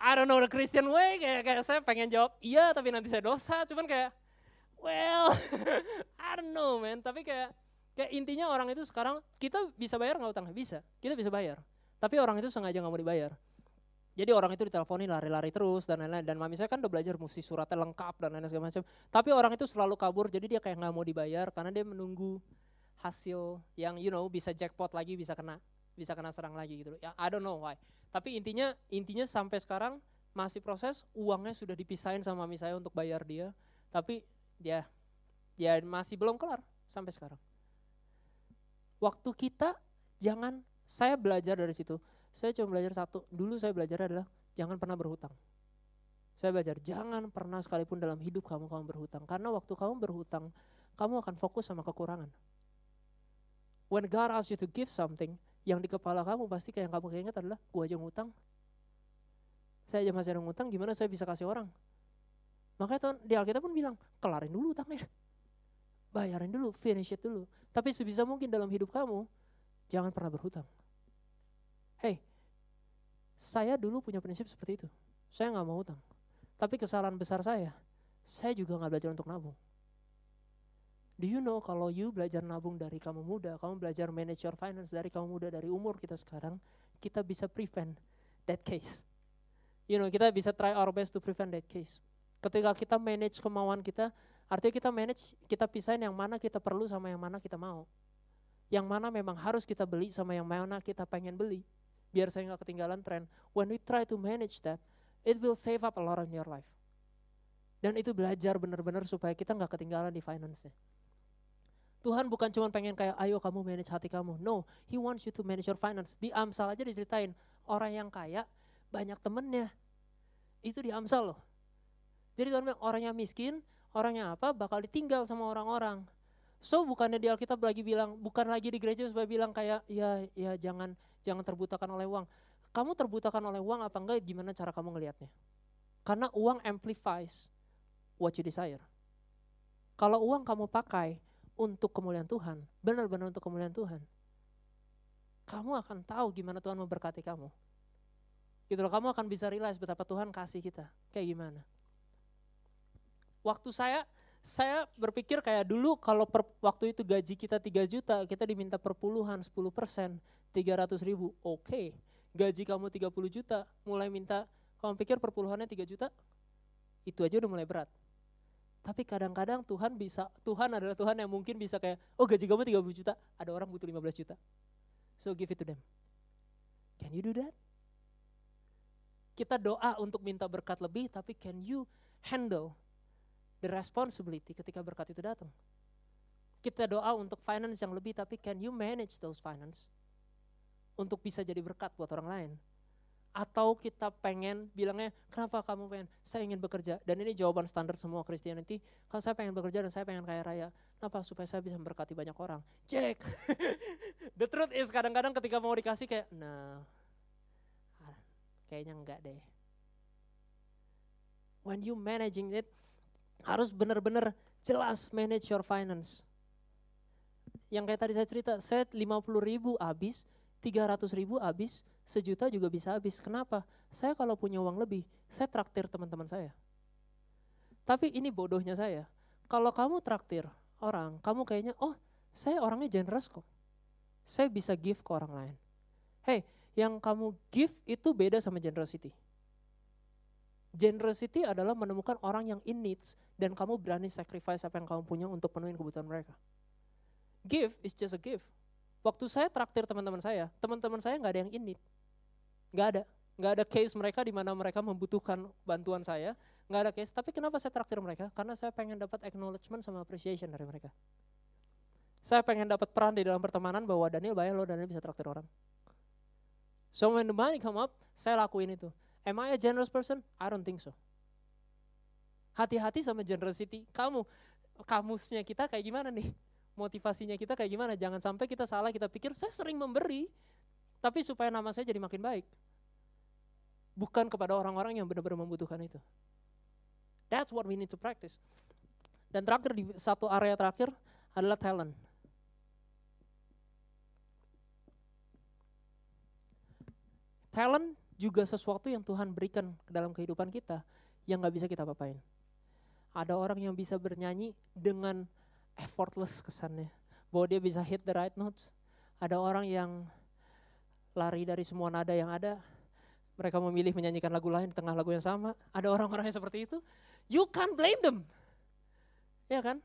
I don't know the Christian way kayak, kayak saya pengen jawab iya tapi nanti saya dosa cuman kayak well I don't know man tapi kayak kayak intinya orang itu sekarang kita bisa bayar nggak utang bisa kita bisa bayar tapi orang itu sengaja nggak mau dibayar jadi orang itu diteleponin lari-lari terus dan lain-lain. Dan mami saya kan udah belajar mesti suratnya lengkap dan lain-lain segala macam. Tapi orang itu selalu kabur jadi dia kayak nggak mau dibayar karena dia menunggu hasil yang you know bisa jackpot lagi bisa kena bisa kena serang lagi gitu. Ya I don't know why. Tapi intinya intinya sampai sekarang masih proses uangnya sudah dipisahin sama mami saya untuk bayar dia. Tapi dia ya masih belum kelar sampai sekarang. Waktu kita jangan saya belajar dari situ saya cuma belajar satu. Dulu saya belajar adalah jangan pernah berhutang. Saya belajar jangan pernah sekalipun dalam hidup kamu kamu berhutang karena waktu kamu berhutang kamu akan fokus sama kekurangan. When God asks you to give something, yang di kepala kamu pasti kayak yang kamu keinget adalah gua aja ngutang. Saya aja masih ada ngutang, gimana saya bisa kasih orang? Makanya tuh di Alkitab pun bilang, kelarin dulu utangnya. Bayarin dulu, finish it dulu. Tapi sebisa mungkin dalam hidup kamu, jangan pernah berhutang. Hey, saya dulu punya prinsip seperti itu. Saya nggak mau utang. Tapi kesalahan besar saya, saya juga nggak belajar untuk nabung. Do you know kalau you belajar nabung dari kamu muda, kamu belajar manage your finance dari kamu muda, dari umur kita sekarang, kita bisa prevent that case. You know, kita bisa try our best to prevent that case. Ketika kita manage kemauan kita, artinya kita manage, kita pisahin yang mana kita perlu sama yang mana kita mau. Yang mana memang harus kita beli sama yang mana kita pengen beli. Biar saya nggak ketinggalan tren. When we try to manage that, it will save up a lot in your life. Dan itu belajar benar-benar supaya kita nggak ketinggalan di finance-nya. Tuhan bukan cuma pengen kayak, ayo kamu manage hati kamu. No, He wants you to manage your finance. Di Amsal aja diceritain, orang yang kaya banyak temennya. Itu di Amsal loh. Jadi Tuhan bilang, orang yang miskin, orang yang apa, bakal ditinggal sama orang-orang. So bukannya di Alkitab lagi bilang, bukan lagi di gereja supaya bilang kayak, ya ya jangan jangan terbutakan oleh uang. Kamu terbutakan oleh uang apa enggak, gimana cara kamu ngelihatnya. Karena uang amplifies what you desire. Kalau uang kamu pakai untuk kemuliaan Tuhan, benar-benar untuk kemuliaan Tuhan, kamu akan tahu gimana Tuhan memberkati kamu. Gitu loh, kamu akan bisa realize betapa Tuhan kasih kita, kayak gimana. Waktu saya, saya berpikir kayak dulu kalau per, waktu itu gaji kita 3 juta, kita diminta perpuluhan 10 persen, 300 ribu, oke. Okay. Gaji kamu 30 juta, mulai minta, kamu pikir perpuluhannya 3 juta? Itu aja udah mulai berat tapi kadang-kadang Tuhan bisa, Tuhan adalah Tuhan yang mungkin bisa kayak, oh gaji kamu 30 juta, ada orang butuh 15 juta. So give it to them. Can you do that? Kita doa untuk minta berkat lebih, tapi can you handle the responsibility ketika berkat itu datang? Kita doa untuk finance yang lebih, tapi can you manage those finance? Untuk bisa jadi berkat buat orang lain. Atau kita pengen bilangnya kenapa kamu pengen? Saya ingin bekerja. Dan ini jawaban standar semua Christianity. Kalau saya pengen bekerja dan saya pengen kaya raya kenapa? Supaya saya bisa memberkati banyak orang. Cek the truth is kadang-kadang ketika mau dikasih kayak nah kayaknya enggak deh. When you managing it harus benar-benar jelas manage your finance yang kayak tadi saya cerita saya 50 ribu habis 300 ribu habis sejuta juga bisa habis. Kenapa? Saya kalau punya uang lebih, saya traktir teman-teman saya. Tapi ini bodohnya saya. Kalau kamu traktir orang, kamu kayaknya, oh saya orangnya generous kok. Saya bisa give ke orang lain. Hey, yang kamu give itu beda sama generosity. Generosity adalah menemukan orang yang in needs dan kamu berani sacrifice apa yang kamu punya untuk penuhin kebutuhan mereka. Give is just a give. Waktu saya traktir teman-teman saya, teman-teman saya nggak ada yang in need. Nggak ada. Nggak ada case mereka di mana mereka membutuhkan bantuan saya. Nggak ada case. Tapi kenapa saya traktir mereka? Karena saya pengen dapat acknowledgement sama appreciation dari mereka. Saya pengen dapat peran di dalam pertemanan bahwa Daniel bayar loh, Daniel bisa traktir orang. So when the money come up, saya lakuin itu. Am I a generous person? I don't think so. Hati-hati sama generosity. Kamu, kamusnya kita kayak gimana nih? Motivasinya kita kayak gimana? Jangan sampai kita salah, kita pikir saya sering memberi, tapi supaya nama saya jadi makin baik. Bukan kepada orang-orang yang benar-benar membutuhkan itu. That's what we need to practice. Dan terakhir di satu area terakhir adalah talent. Talent juga sesuatu yang Tuhan berikan ke dalam kehidupan kita yang gak bisa kita apain. Ada orang yang bisa bernyanyi dengan effortless kesannya. Bahwa dia bisa hit the right notes. Ada orang yang lari dari semua nada yang ada. Mereka memilih menyanyikan lagu lain di tengah lagu yang sama. Ada orang-orang yang seperti itu. You can't blame them. Ya kan?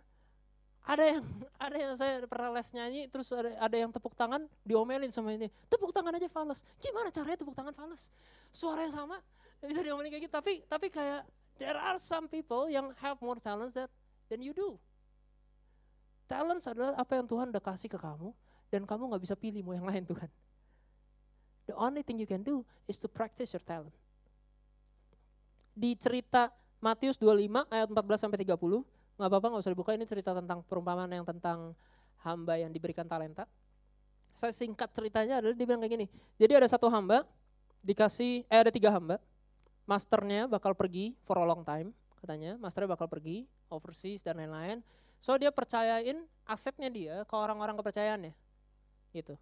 Ada yang ada yang saya pernah les nyanyi, terus ada, ada yang tepuk tangan diomelin sama ini. Tepuk tangan aja fals. Gimana caranya tepuk tangan fals? Suaranya sama, bisa diomelin kayak gitu. Tapi tapi kayak there are some people yang have more talents that than you do. Talents adalah apa yang Tuhan udah kasih ke kamu dan kamu nggak bisa pilih mau yang lain Tuhan. The only thing you can do is to practice your talent. Di cerita Matius 25 ayat 14 sampai 30, nggak apa-apa nggak usah dibuka ini cerita tentang perumpamaan yang tentang hamba yang diberikan talenta. Saya singkat ceritanya adalah dia bilang kayak gini. Jadi ada satu hamba dikasih eh ada tiga hamba. Masternya bakal pergi for a long time katanya. Masternya bakal pergi overseas dan lain-lain. So dia percayain asetnya dia ke orang-orang kepercayaannya. Gitu.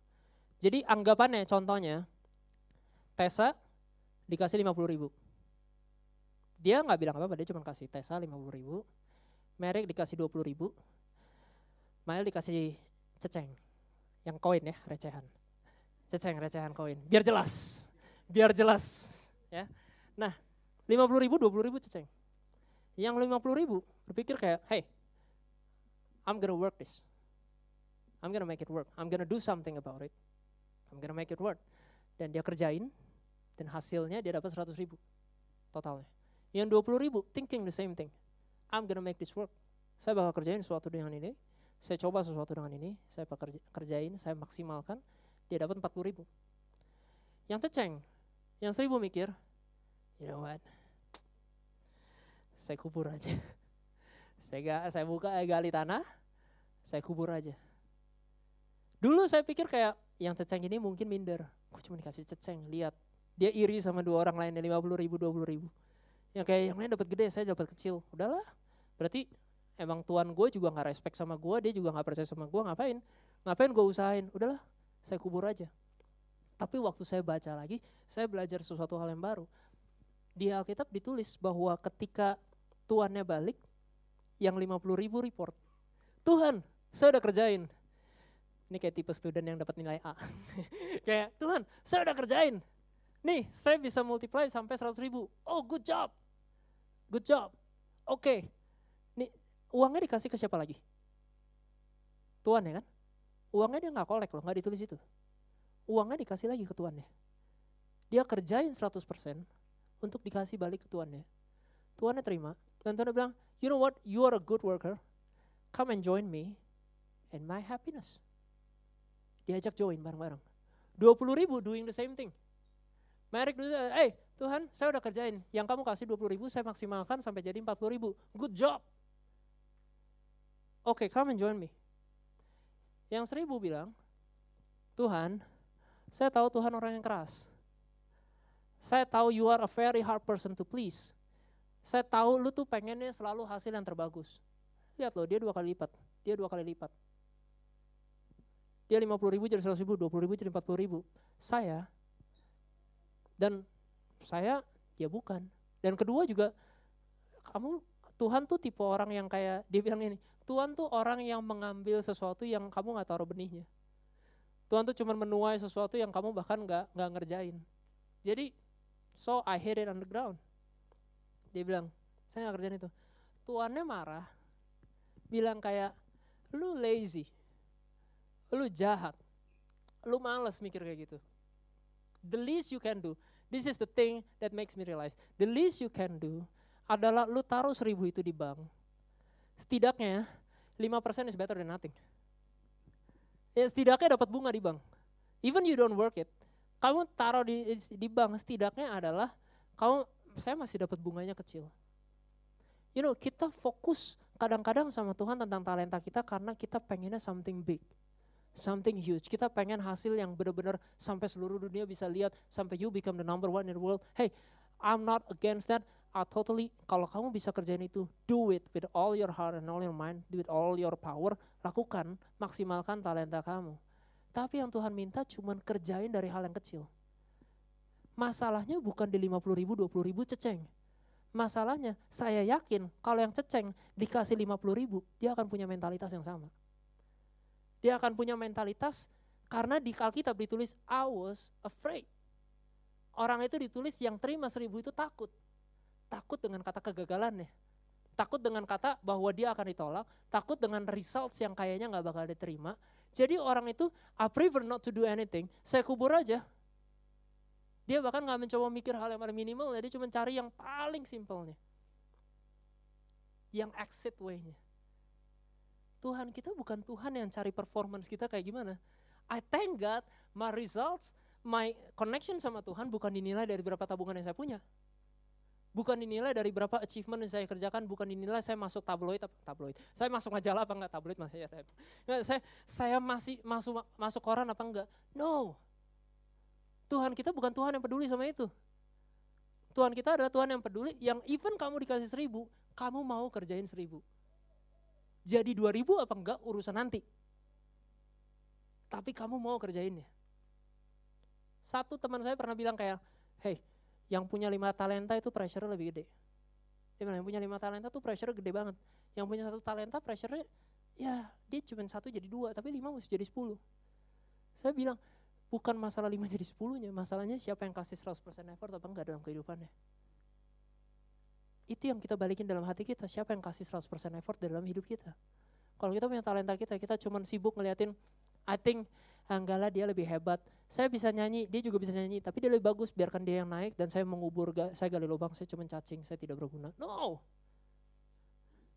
Jadi anggapannya contohnya Tesa dikasih 50 ribu. Dia nggak bilang apa-apa, dia cuma kasih Tesa 50 ribu. Merek dikasih 20 ribu. Mail dikasih ceceng. Yang koin ya, recehan. Ceceng, recehan koin. Biar jelas. Biar jelas. ya. Nah, 50 ribu, 20 ribu ceceng. Yang 50 ribu berpikir kayak, hey, I'm gonna work this. I'm gonna make it work. I'm gonna do something about it. I'm gonna make it work. Dan dia kerjain, dan hasilnya dia dapat 100 ribu totalnya. Yang 20 ribu, thinking the same thing. I'm gonna make this work. Saya bakal kerjain sesuatu dengan ini, saya coba sesuatu dengan ini, saya bakal kerjain, saya maksimalkan, dia dapat 40 ribu. Yang ceceng, yang seribu mikir, you know what, saya kubur aja. saya, gak, saya buka eh, gali tanah, saya kubur aja. Dulu saya pikir kayak yang ceceng ini mungkin minder. Gue cuma dikasih ceceng, lihat. Dia iri sama dua orang lain yang 50 ribu, 20 ribu. Yang kayak yang lain dapat gede, saya dapat kecil. Udahlah, berarti emang tuan gue juga gak respect sama gue, dia juga gak percaya sama gue, ngapain? Ngapain gue usahain? Udahlah, saya kubur aja. Tapi waktu saya baca lagi, saya belajar sesuatu hal yang baru. Di Alkitab ditulis bahwa ketika tuannya balik, yang 50 ribu report. Tuhan, saya udah kerjain. Ini kayak tipe student yang dapat nilai A. kayak, Tuhan, saya udah kerjain. Nih, saya bisa multiply sampai 100 ribu. Oh, good job. Good job. Oke. Okay. Nih, uangnya dikasih ke siapa lagi? Tuan ya kan? Uangnya dia nggak kolek loh, nggak ditulis itu uangnya dikasih lagi ke tuannya. Dia kerjain 100% untuk dikasih balik ke tuannya. Tuannya terima, dan tuannya bilang, you know what, you are a good worker, come and join me in my happiness. Diajak join bareng-bareng. 20 ribu doing the same thing. Merek dulu, eh Tuhan saya udah kerjain, yang kamu kasih 20 ribu saya maksimalkan sampai jadi 40 ribu. Good job. Oke, okay, come and join me. Yang seribu bilang, Tuhan saya tahu Tuhan orang yang keras. Saya tahu you are a very hard person to please. Saya tahu lu tuh pengennya selalu hasil yang terbagus. Lihat loh, dia dua kali lipat. Dia dua kali lipat. Dia 50 ribu jadi 100 ribu, 20 ribu jadi 40 ribu. Saya, dan saya, ya bukan. Dan kedua juga, kamu, Tuhan tuh tipe orang yang kayak, dia bilang ini, Tuhan tuh orang yang mengambil sesuatu yang kamu gak taruh benihnya. Tuhan tuh cuma menuai sesuatu yang kamu bahkan nggak nggak ngerjain. Jadi, so I hit it on the ground. Dia bilang, saya nggak kerjain itu. Tuannya marah, bilang kayak, lu lazy, lu jahat, lu males mikir kayak gitu. The least you can do, this is the thing that makes me realize, the least you can do adalah lu taruh seribu itu di bank. Setidaknya 5% is better than nothing ya setidaknya dapat bunga di bank. Even you don't work it, kamu taruh di di bank setidaknya adalah kamu saya masih dapat bunganya kecil. You know, kita fokus kadang-kadang sama Tuhan tentang talenta kita karena kita pengennya something big. Something huge. Kita pengen hasil yang benar-benar sampai seluruh dunia bisa lihat, sampai you become the number one in the world. Hey, I'm not against that. I totally, kalau kamu bisa kerjain itu, do it with all your heart and all your mind, do it all your power, lakukan, maksimalkan talenta kamu. Tapi yang Tuhan minta cuma kerjain dari hal yang kecil. Masalahnya bukan di 50 ribu, 20 ribu ceceng. Masalahnya saya yakin kalau yang ceceng dikasih 50 ribu, dia akan punya mentalitas yang sama. Dia akan punya mentalitas karena di Alkitab ditulis I was afraid. Orang itu ditulis yang terima seribu itu takut takut dengan kata kegagalannya. Takut dengan kata bahwa dia akan ditolak, takut dengan results yang kayaknya nggak bakal diterima. Jadi orang itu, I prefer not to do anything, saya kubur aja. Dia bahkan nggak mencoba mikir hal yang paling minimal, dia cuma cari yang paling simpelnya. Yang exit way-nya. Tuhan kita bukan Tuhan yang cari performance kita kayak gimana. I thank God, my results, my connection sama Tuhan bukan dinilai dari berapa tabungan yang saya punya. Bukan dinilai dari berapa achievement yang saya kerjakan, bukan dinilai saya masuk tabloid apa tabloid. Saya masuk majalah apa enggak tabloid masih ya. saya saya masih masuk masuk koran apa enggak? No. Tuhan kita bukan Tuhan yang peduli sama itu. Tuhan kita adalah Tuhan yang peduli, yang even kamu dikasih seribu, kamu mau kerjain seribu. Jadi dua ribu apa enggak urusan nanti. Tapi kamu mau kerjainnya. Satu teman saya pernah bilang kayak, hey yang punya lima talenta itu pressure lebih gede. Dia bilang, yang punya lima talenta tuh pressure gede banget. Yang punya satu talenta pressure ya dia cuma satu jadi dua, tapi lima mesti jadi sepuluh. Saya bilang, bukan masalah lima jadi sepuluhnya, masalahnya siapa yang kasih 100% effort apa enggak dalam kehidupannya. Itu yang kita balikin dalam hati kita. Siapa yang kasih 100% effort dalam hidup kita? Kalau kita punya talenta kita, kita cuma sibuk ngeliatin, I think Anggala dia lebih hebat. Saya bisa nyanyi, dia juga bisa nyanyi, tapi dia lebih bagus. Biarkan dia yang naik dan saya mengubur, saya gali lubang, saya cuma cacing, saya tidak berguna. No.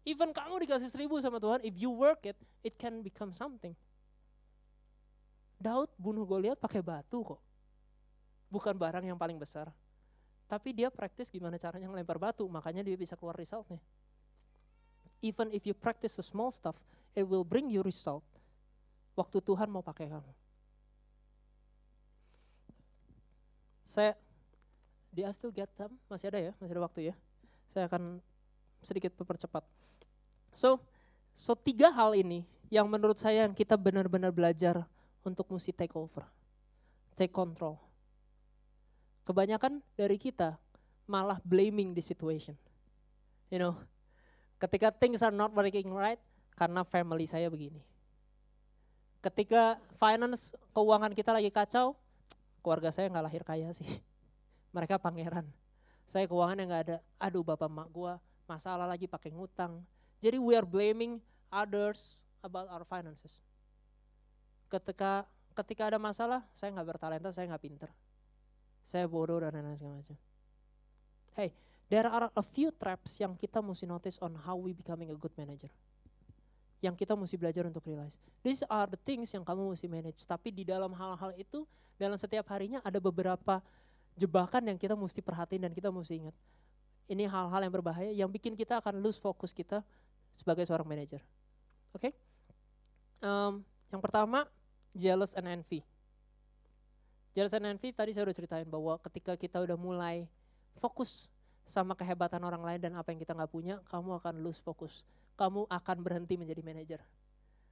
Even kamu dikasih seribu sama Tuhan, if you work it, it can become something. Daud bunuh Goliat pakai batu kok. Bukan barang yang paling besar. Tapi dia praktis gimana caranya ngelempar batu, makanya dia bisa keluar resultnya. Even if you practice the small stuff, it will bring you result. Waktu Tuhan mau pakai kamu. Saya, di I still get them? Masih ada ya? Masih ada waktu ya? Saya akan sedikit mempercepat. So, so tiga hal ini yang menurut saya yang kita benar-benar belajar untuk mesti take over, take control. Kebanyakan dari kita malah blaming the situation. You know, ketika things are not working right, karena family saya begini. Ketika finance, keuangan kita lagi kacau, keluarga saya nggak lahir kaya sih. Mereka pangeran. Saya keuangan yang nggak ada. Aduh bapak mak gua masalah lagi pakai ngutang. Jadi we are blaming others about our finances. Ketika ketika ada masalah, saya nggak bertalenta, saya nggak pinter saya bodoh dan lain-lain segala macam. Hey, there are a few traps yang kita mesti notice on how we becoming a good manager. Yang kita mesti belajar untuk realize. These are the things yang kamu mesti manage. Tapi di dalam hal-hal itu, dalam setiap harinya ada beberapa jebakan yang kita mesti perhatiin dan kita mesti ingat. Ini hal-hal yang berbahaya yang bikin kita akan lose fokus kita sebagai seorang manager. Oke? Okay? Um, yang pertama, jealous and envy. Jealous and envy tadi saya udah ceritain bahwa ketika kita udah mulai fokus sama kehebatan orang lain dan apa yang kita nggak punya, kamu akan lose fokus. Kamu akan berhenti menjadi manajer.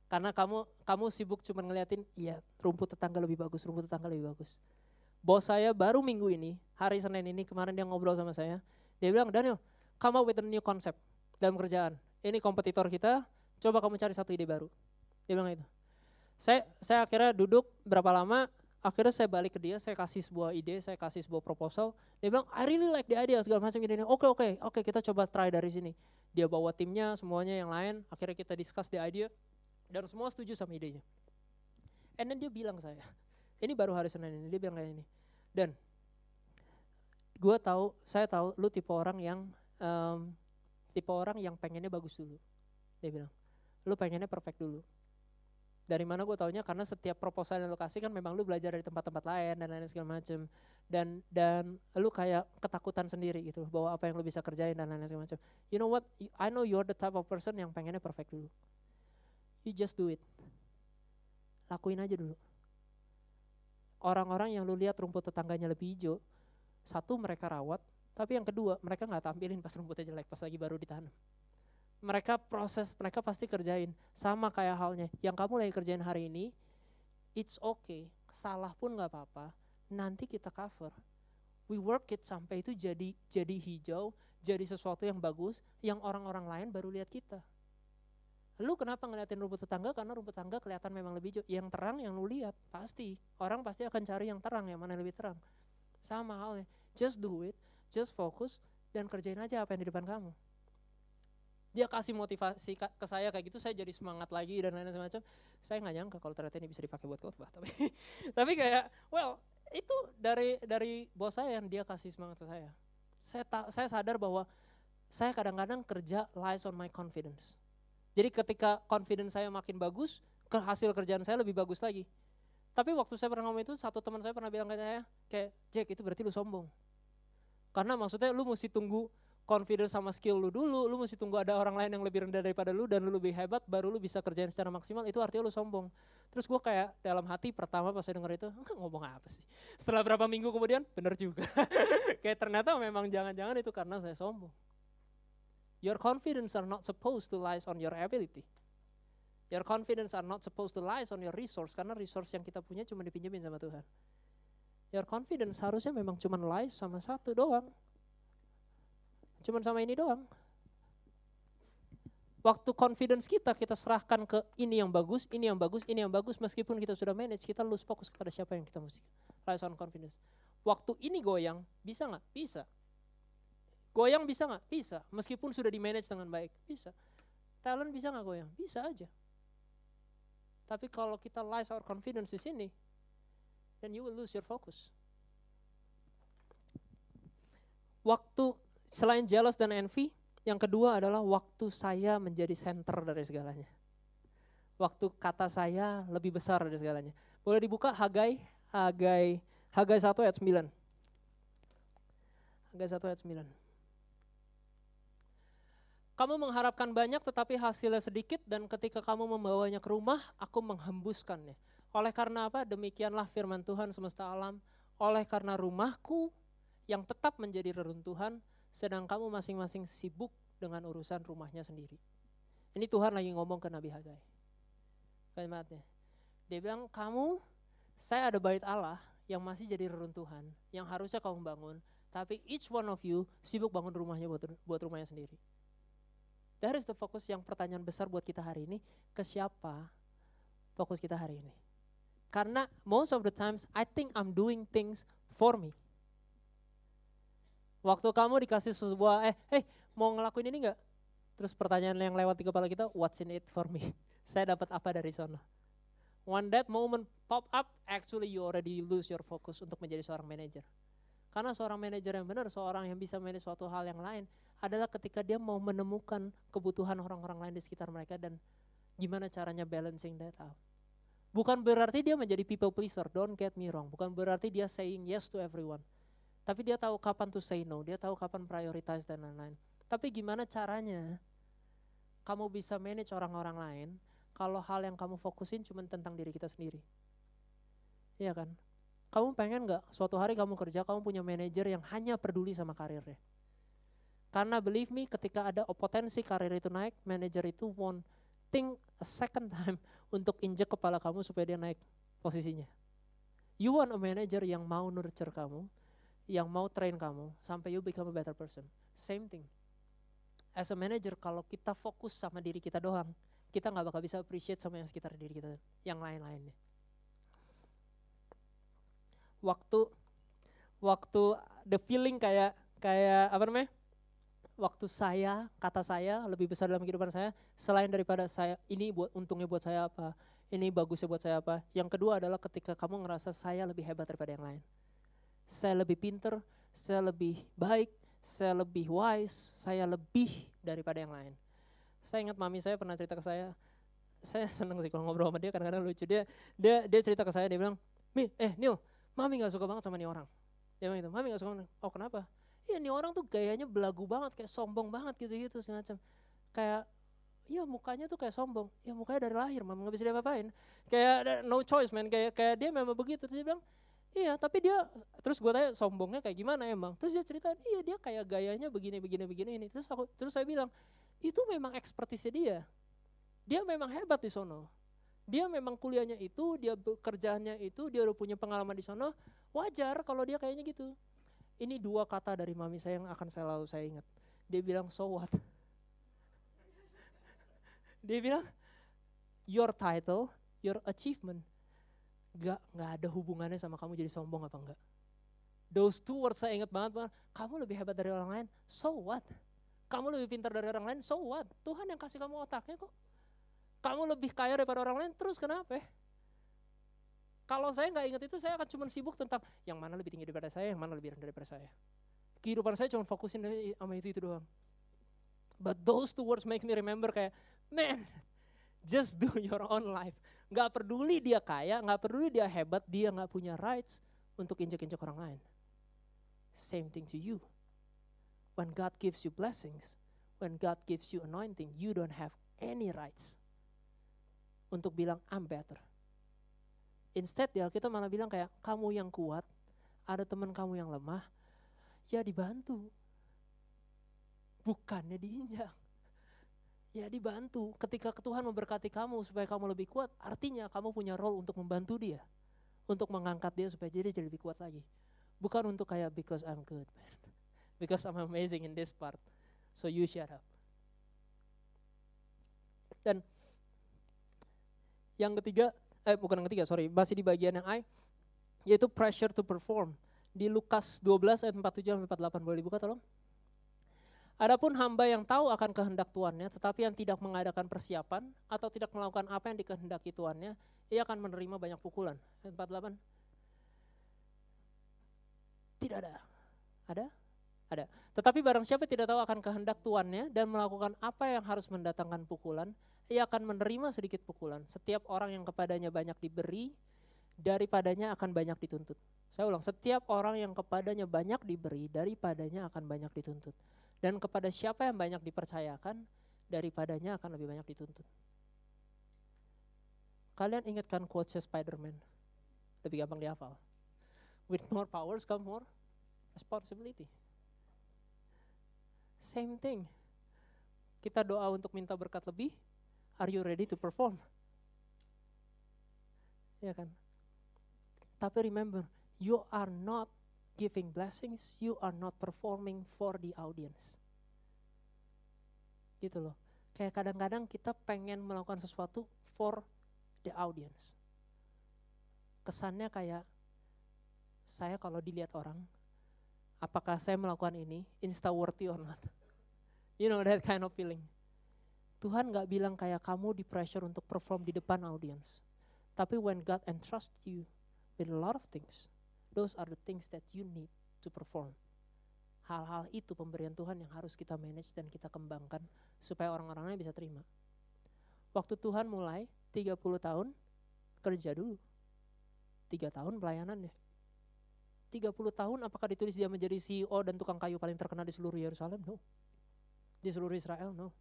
Karena kamu kamu sibuk cuma ngeliatin, iya rumput tetangga lebih bagus, rumput tetangga lebih bagus. Bos saya baru minggu ini, hari Senin ini kemarin dia ngobrol sama saya, dia bilang, Daniel, come up with a new concept dalam kerjaan. Ini kompetitor kita, coba kamu cari satu ide baru. Dia bilang itu. Saya saya akhirnya duduk berapa lama, akhirnya saya balik ke dia, saya kasih sebuah ide, saya kasih sebuah proposal. Dia bilang, I really like the idea, segala macam ide. Oke, oke, oke, kita coba try dari sini. Dia bawa timnya, semuanya yang lain, akhirnya kita discuss the idea, dan semua setuju sama idenya. And then dia bilang saya, ini baru hari Senin ini, dia bilang kayak ini. Dan gue tahu, saya tahu lu tipe orang yang um, tipe orang yang pengennya bagus dulu. Dia bilang, lu pengennya perfect dulu dari mana gue taunya karena setiap proposal yang lo kasih kan memang lu belajar dari tempat-tempat lain dan lain-lain segala macem. Dan dan lu kayak ketakutan sendiri gitu bahwa apa yang lu bisa kerjain dan lain-lain segala macem. You know what? I know you're the type of person yang pengennya perfect dulu. You just do it. Lakuin aja dulu. Orang-orang yang lu lihat rumput tetangganya lebih hijau satu mereka rawat tapi yang kedua mereka nggak tampilin pas rumputnya jelek pas lagi baru ditanam mereka proses, mereka pasti kerjain. Sama kayak halnya, yang kamu lagi kerjain hari ini, it's okay, salah pun nggak apa-apa, nanti kita cover. We work it sampai itu jadi jadi hijau, jadi sesuatu yang bagus, yang orang-orang lain baru lihat kita. Lu kenapa ngeliatin rumput tetangga? Karena rumput tetangga kelihatan memang lebih hijau. Yang terang yang lu lihat, pasti. Orang pasti akan cari yang terang, yang mana yang lebih terang. Sama halnya, just do it, just focus, dan kerjain aja apa yang di depan kamu dia kasih motivasi ke saya kayak gitu saya jadi semangat lagi dan lain-lain semacam. Saya nggak nyangka kalau ternyata ini bisa dipakai buat khotbah tapi tapi kayak well itu dari dari bos saya yang dia kasih semangat ke saya. Saya ta, saya sadar bahwa saya kadang-kadang kerja lies on my confidence. Jadi ketika confidence saya makin bagus hasil kerjaan saya lebih bagus lagi. Tapi waktu saya pernah ngomong itu satu teman saya pernah bilang ke saya kayak Jack itu berarti lu sombong. Karena maksudnya lu mesti tunggu confidence sama skill lu dulu, lu mesti tunggu ada orang lain yang lebih rendah daripada lu dan lu lebih hebat, baru lu bisa kerjain secara maksimal, itu artinya lu sombong. Terus gue kayak dalam hati pertama pas saya denger itu, ngomong apa sih? Setelah berapa minggu kemudian, bener juga. kayak ternyata memang jangan-jangan itu karena saya sombong. Your confidence are not supposed to lies on your ability. Your confidence are not supposed to lies on your resource, karena resource yang kita punya cuma dipinjemin sama Tuhan. Your confidence harusnya memang cuma lies sama satu doang, Cuman sama ini doang. Waktu confidence kita, kita serahkan ke ini yang bagus, ini yang bagus, ini yang bagus. Meskipun kita sudah manage, kita lose fokus kepada siapa yang kita mesti. Rise on confidence. Waktu ini goyang, bisa nggak? Bisa. Goyang bisa nggak? Bisa. Meskipun sudah di manage dengan baik, bisa. Talent bisa nggak goyang? Bisa aja. Tapi kalau kita lies our confidence di sini, then you will lose your focus. Waktu selain jealous dan envy, yang kedua adalah waktu saya menjadi center dari segalanya. Waktu kata saya lebih besar dari segalanya. Boleh dibuka Hagai, Hagai, Hagai 1 ayat 9. Hagai 1 ayat 9. Kamu mengharapkan banyak tetapi hasilnya sedikit dan ketika kamu membawanya ke rumah, aku menghembuskannya. Oleh karena apa? Demikianlah firman Tuhan semesta alam. Oleh karena rumahku yang tetap menjadi reruntuhan, sedang kamu masing-masing sibuk dengan urusan rumahnya sendiri. Ini Tuhan lagi ngomong ke Nabi Hagai. Kalimatnya. Dia bilang, kamu, saya ada bait Allah yang masih jadi reruntuhan, yang harusnya kamu bangun, tapi each one of you sibuk bangun rumahnya buat, buat rumahnya sendiri. That is the fokus yang pertanyaan besar buat kita hari ini, ke siapa fokus kita hari ini. Karena most of the times I think I'm doing things for me. Waktu kamu dikasih sebuah, eh, hey, mau ngelakuin ini enggak? Terus pertanyaan yang lewat di kepala kita, what's in it for me? Saya dapat apa dari sana? When that moment pop up, actually you already lose your focus untuk menjadi seorang manager. Karena seorang manajer yang benar, seorang yang bisa manage suatu hal yang lain, adalah ketika dia mau menemukan kebutuhan orang-orang lain di sekitar mereka dan gimana caranya balancing that out. Bukan berarti dia menjadi people pleaser, don't get me wrong. Bukan berarti dia saying yes to everyone. Tapi dia tahu kapan to say no, dia tahu kapan prioritize dan lain-lain. Tapi gimana caranya kamu bisa manage orang-orang lain kalau hal yang kamu fokusin cuma tentang diri kita sendiri. Iya kan? Kamu pengen nggak suatu hari kamu kerja, kamu punya manajer yang hanya peduli sama karirnya. Karena believe me, ketika ada potensi karir itu naik, manajer itu won't think a second time untuk injek kepala kamu supaya dia naik posisinya. You want a manager yang mau nurture kamu, yang mau train kamu sampai you become a better person. Same thing. As a manager, kalau kita fokus sama diri kita doang, kita nggak bakal bisa appreciate sama yang sekitar diri kita, yang lain-lainnya. Waktu waktu the feeling kayak kayak apa namanya? Waktu saya, kata saya lebih besar dalam kehidupan saya selain daripada saya ini buat untungnya buat saya apa, ini bagusnya buat saya apa. Yang kedua adalah ketika kamu ngerasa saya lebih hebat daripada yang lain saya lebih pinter, saya lebih baik, saya lebih wise, saya lebih daripada yang lain. Saya ingat mami saya pernah cerita ke saya, saya seneng sih kalau ngobrol sama dia kadang-kadang lucu. Dia dia dia cerita ke saya, dia bilang, Mi, eh Neil, mami gak suka banget sama nih orang. Dia bilang itu, mami gak suka, oh kenapa? Iya nih orang tuh gayanya belagu banget, kayak sombong banget gitu-gitu semacam. Kayak Iya mukanya tuh kayak sombong. Ya mukanya dari lahir, mama nggak bisa diapa-apain. Kayak no choice man, kayak kayak dia memang begitu. Terus dia bilang, Iya, tapi dia terus gue tanya sombongnya kayak gimana emang? Terus dia cerita, iya dia kayak gayanya begini begini begini ini. Terus aku terus saya bilang, itu memang ekspertisnya dia. Dia memang hebat di sono. Dia memang kuliahnya itu, dia kerjanya itu, dia udah punya pengalaman di sono. Wajar kalau dia kayaknya gitu. Ini dua kata dari mami saya yang akan selalu saya ingat. Dia bilang, so what? dia bilang, your title, your achievement Gak, gak ada hubungannya sama kamu jadi sombong apa enggak. Those two words saya ingat banget, banget. kamu lebih hebat dari orang lain, so what? Kamu lebih pintar dari orang lain, so what? Tuhan yang kasih kamu otaknya kok. Kamu lebih kaya daripada orang lain, terus kenapa? Kalau saya nggak ingat itu, saya akan cuma sibuk tentang yang mana lebih tinggi daripada saya, yang mana lebih rendah daripada saya. Kehidupan saya cuma fokusin sama itu itu doang. But those two words make me remember kayak, man, just do your own life. Gak peduli dia kaya, gak peduli dia hebat, dia gak punya rights untuk injek-injek orang lain. Same thing to you. When God gives you blessings, when God gives you anointing, you don't have any rights untuk bilang I'm better. Instead kita malah bilang kayak kamu yang kuat, ada teman kamu yang lemah, ya dibantu. Bukannya diinjak ya dibantu. Ketika Tuhan memberkati kamu supaya kamu lebih kuat, artinya kamu punya role untuk membantu dia. Untuk mengangkat dia supaya jadi jadi lebih kuat lagi. Bukan untuk kayak because I'm good. Because I'm amazing in this part. So you shut up. Dan yang ketiga, eh bukan yang ketiga, sorry, masih di bagian yang I, yaitu pressure to perform. Di Lukas 12 ayat 47 48, boleh dibuka tolong? Adapun hamba yang tahu akan kehendak tuannya, tetapi yang tidak mengadakan persiapan atau tidak melakukan apa yang dikehendaki tuannya, ia akan menerima banyak pukulan. 48. Tidak ada. Ada? Ada. Tetapi barang siapa tidak tahu akan kehendak tuannya dan melakukan apa yang harus mendatangkan pukulan, ia akan menerima sedikit pukulan. Setiap orang yang kepadanya banyak diberi, daripadanya akan banyak dituntut. Saya ulang, setiap orang yang kepadanya banyak diberi, daripadanya akan banyak dituntut. Dan kepada siapa yang banyak dipercayakan, daripadanya akan lebih banyak dituntut. Kalian ingatkan quotes Spider-Man? Lebih gampang dihafal. With more powers come more responsibility. Same thing. Kita doa untuk minta berkat lebih, are you ready to perform? Ya kan? Tapi remember, you are not giving blessings, you are not performing for the audience. Gitu loh. Kayak kadang-kadang kita pengen melakukan sesuatu for the audience. Kesannya kayak saya kalau dilihat orang, apakah saya melakukan ini insta worthy or not? You know that kind of feeling. Tuhan gak bilang kayak kamu di pressure untuk perform di depan audience. Tapi when God entrust you with a lot of things, Those are the things that you need to perform. Hal-hal itu pemberian Tuhan yang harus kita manage dan kita kembangkan supaya orang-orangnya bisa terima. Waktu Tuhan mulai 30 tahun kerja dulu. Tiga tahun pelayanannya. 30 tahun apakah ditulis dia menjadi CEO dan tukang kayu paling terkenal di seluruh Yerusalem? No. Di seluruh Israel? No.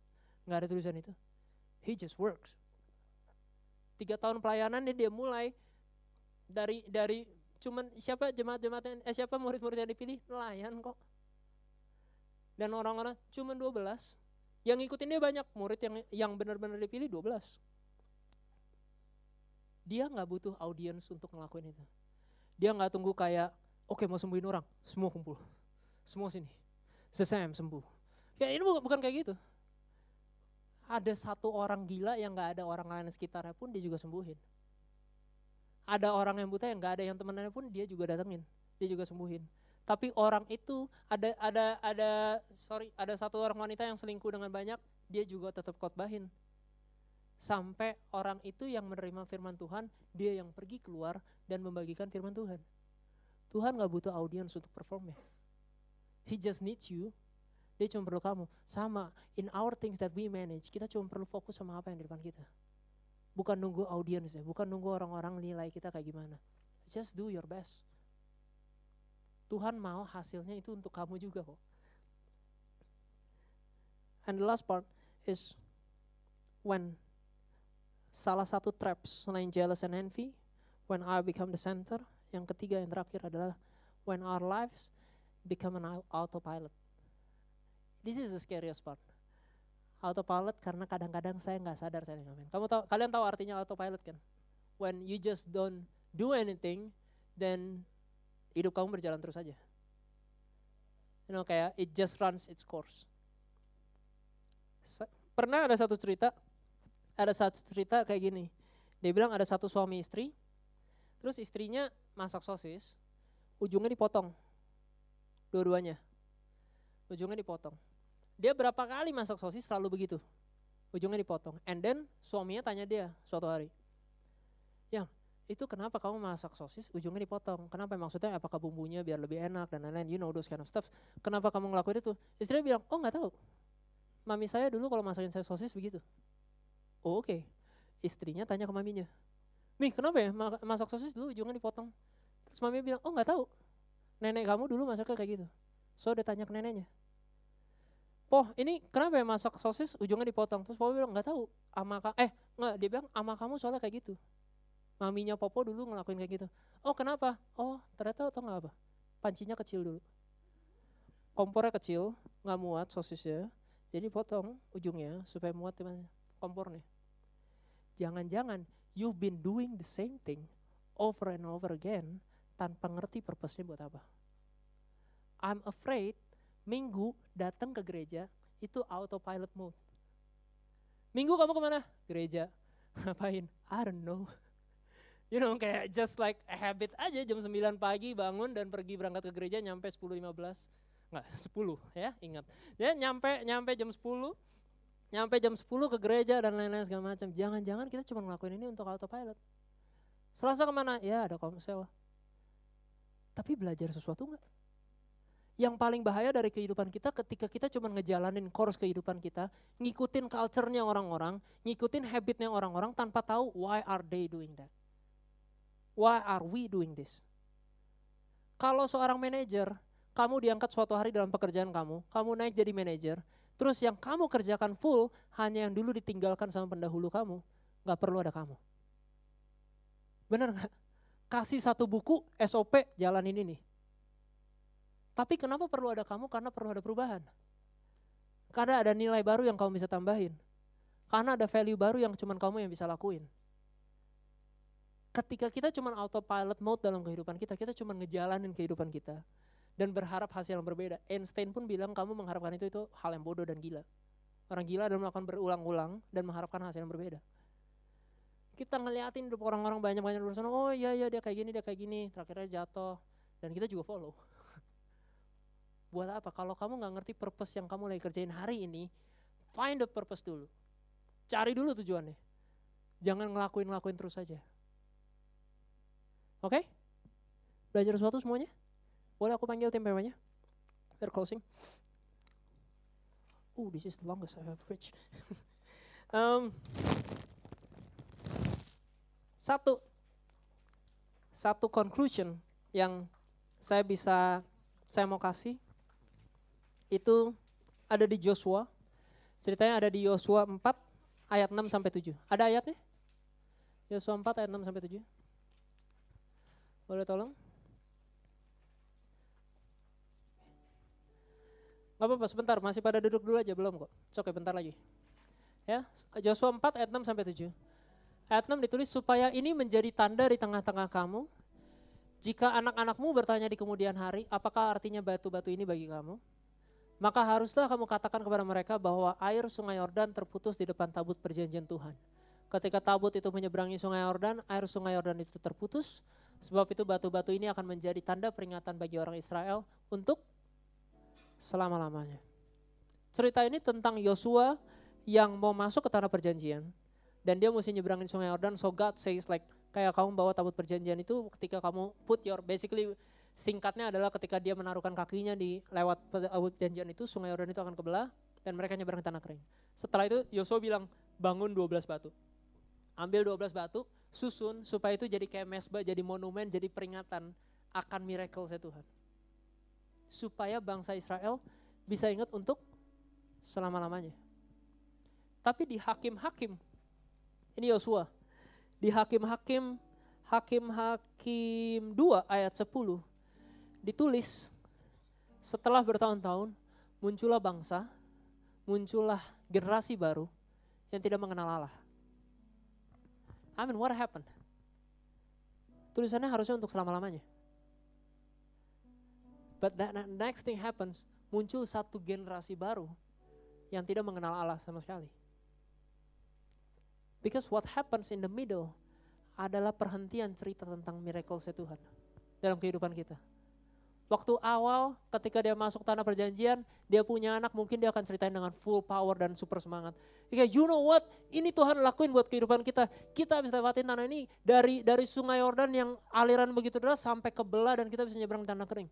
Nggak ada tulisan itu. He just works. Tiga tahun pelayanannya dia mulai dari dari cuman siapa jemaat-jemaat eh siapa murid-murid yang dipilih? Nelayan kok. Dan orang-orang cuman 12. Yang ngikutin dia banyak, murid yang yang benar-benar dipilih 12. Dia nggak butuh audiens untuk ngelakuin itu. Dia nggak tunggu kayak, oke mau sembuhin orang, semua kumpul, semua sini, sesam sembuh. Ya ini bukan, bukan kayak gitu. Ada satu orang gila yang nggak ada orang lain sekitarnya pun dia juga sembuhin ada orang yang buta yang nggak ada yang temenannya pun dia juga datengin, dia juga sembuhin. Tapi orang itu ada ada ada sorry ada satu orang wanita yang selingkuh dengan banyak, dia juga tetap khotbahin. Sampai orang itu yang menerima firman Tuhan, dia yang pergi keluar dan membagikan firman Tuhan. Tuhan nggak butuh audiens untuk perform ya. He just needs you. Dia cuma perlu kamu. Sama, in our things that we manage, kita cuma perlu fokus sama apa yang di depan kita. Bukan nunggu audiens ya, bukan nunggu orang-orang nilai kita kayak gimana. Just do your best. Tuhan mau hasilnya itu untuk kamu juga kok. And the last part is when salah satu traps selain jealous and envy, when I become the center, yang ketiga yang terakhir adalah when our lives become an autopilot. This is the scariest part autopilot karena kadang-kadang saya nggak sadar saya ngamen. Kamu tahu kalian tahu artinya autopilot kan? When you just don't do anything, then hidup kamu berjalan terus aja. You know kayak it just runs its course. Pernah ada satu cerita, ada satu cerita kayak gini. Dia bilang ada satu suami istri, terus istrinya masak sosis, ujungnya dipotong, dua-duanya, ujungnya dipotong dia berapa kali masak sosis selalu begitu. Ujungnya dipotong. And then suaminya tanya dia suatu hari. Yang itu kenapa kamu masak sosis ujungnya dipotong? Kenapa maksudnya apakah bumbunya biar lebih enak dan lain-lain, you know those kind of stuff. Kenapa kamu ngelakuin itu? Istrinya bilang, oh nggak tahu. Mami saya dulu kalau masakin saya sosis begitu. Oh oke. Okay. Istrinya tanya ke maminya. Mi kenapa ya masak sosis dulu ujungnya dipotong? Terus mami bilang, oh nggak tahu. Nenek kamu dulu masaknya kayak gitu. So dia tanya ke neneknya. Poh ini kenapa ya masak sosis ujungnya dipotong? Terus Popo bilang nggak tahu. Ama eh nggak dia bilang ama kamu soalnya kayak gitu. Maminya Popo dulu ngelakuin kayak gitu. Oh kenapa? Oh ternyata tau nggak apa? Pancinya kecil dulu. Kompornya kecil, nggak muat sosisnya. Jadi potong ujungnya supaya muat kompornya. Jangan-jangan you've been doing the same thing over and over again tanpa ngerti purpose-nya buat apa. I'm afraid Minggu datang ke gereja itu autopilot mode. Minggu kamu ke mana? Gereja. Ngapain? I don't know. You know kayak just like a habit aja jam 9 pagi bangun dan pergi berangkat ke gereja nyampe 10.15. Enggak, 10 ya, ingat. Ya nyampe nyampe jam 10, nyampe jam 10 ke gereja dan lain-lain segala macam. Jangan-jangan kita cuma ngelakuin ini untuk autopilot. Selasa ke mana? Ya ada komsel. Tapi belajar sesuatu enggak? Yang paling bahaya dari kehidupan kita ketika kita cuma ngejalanin course kehidupan kita, ngikutin culture-nya orang-orang, ngikutin habitnya orang-orang tanpa tahu why are they doing that. Why are we doing this? Kalau seorang manajer, kamu diangkat suatu hari dalam pekerjaan kamu, kamu naik jadi manajer, terus yang kamu kerjakan full hanya yang dulu ditinggalkan sama pendahulu kamu, nggak perlu ada kamu. Bener nggak? Kasih satu buku SOP jalan ini tapi kenapa perlu ada kamu? Karena perlu ada perubahan. Karena ada nilai baru yang kamu bisa tambahin. Karena ada value baru yang cuma kamu yang bisa lakuin. Ketika kita cuma autopilot mode dalam kehidupan kita, kita cuma ngejalanin kehidupan kita dan berharap hasil yang berbeda. Einstein pun bilang kamu mengharapkan itu itu hal yang bodoh dan gila. Orang gila dan melakukan berulang-ulang dan mengharapkan hasil yang berbeda. Kita ngeliatin orang-orang banyak-banyak di sana, oh iya iya dia kayak gini, dia kayak gini, terakhirnya jatuh. Dan kita juga follow buat apa? Kalau kamu nggak ngerti purpose yang kamu lagi kerjain hari ini, find the purpose dulu. Cari dulu tujuannya. Jangan ngelakuin-ngelakuin terus saja. Oke? Okay? Belajar sesuatu semuanya? Boleh aku panggil tim PW-nya? We're closing. Oh, this is the longest I have preached. um, satu, satu conclusion yang saya bisa, saya mau kasih itu ada di Joshua. Ceritanya ada di Yosua 4 ayat 6 sampai 7. Ada ayatnya? Yosua 4 ayat 6 sampai 7. Boleh tolong? Gak apa-apa sebentar, masih pada duduk dulu aja belum kok. Oke, bentar lagi. Ya, Joshua 4 ayat 6 sampai 7. Ayat 6 ditulis supaya ini menjadi tanda di tengah-tengah kamu. Jika anak-anakmu bertanya di kemudian hari, apakah artinya batu-batu ini bagi kamu? Maka haruslah kamu katakan kepada mereka bahwa air sungai Yordan terputus di depan tabut perjanjian Tuhan. Ketika tabut itu menyeberangi sungai Yordan, air sungai Yordan itu terputus. Sebab itu batu-batu ini akan menjadi tanda peringatan bagi orang Israel untuk selama-lamanya. Cerita ini tentang Yosua yang mau masuk ke tanah perjanjian. Dan dia mesti nyeberangin sungai Yordan, so God says like, kayak kamu bawa tabut perjanjian itu ketika kamu put your, basically Singkatnya adalah ketika dia menaruhkan kakinya di lewat perjanjian itu, sungai Yordan itu akan kebelah dan mereka nyebrang ke tanah kering. Setelah itu Yosua bilang, bangun 12 batu. Ambil 12 batu, susun supaya itu jadi kayak mesbah, jadi monumen, jadi peringatan akan miracle saya Tuhan. Supaya bangsa Israel bisa ingat untuk selama-lamanya. Tapi di hakim-hakim, ini Yosua, di hakim-hakim, hakim-hakim 2 ayat 10, ditulis setelah bertahun-tahun muncullah bangsa, muncullah generasi baru yang tidak mengenal Allah. I mean, what happened? Tulisannya harusnya untuk selama-lamanya. But that next thing happens, muncul satu generasi baru yang tidak mengenal Allah sama sekali. Because what happens in the middle adalah perhentian cerita tentang miracle Tuhan dalam kehidupan kita. Waktu awal ketika dia masuk tanah perjanjian, dia punya anak mungkin dia akan ceritain dengan full power dan super semangat. Kayak you know what, ini Tuhan lakuin buat kehidupan kita. Kita bisa lewatin tanah ini dari dari sungai Yordan yang aliran begitu deras sampai ke belah dan kita bisa nyebrang tanah kering.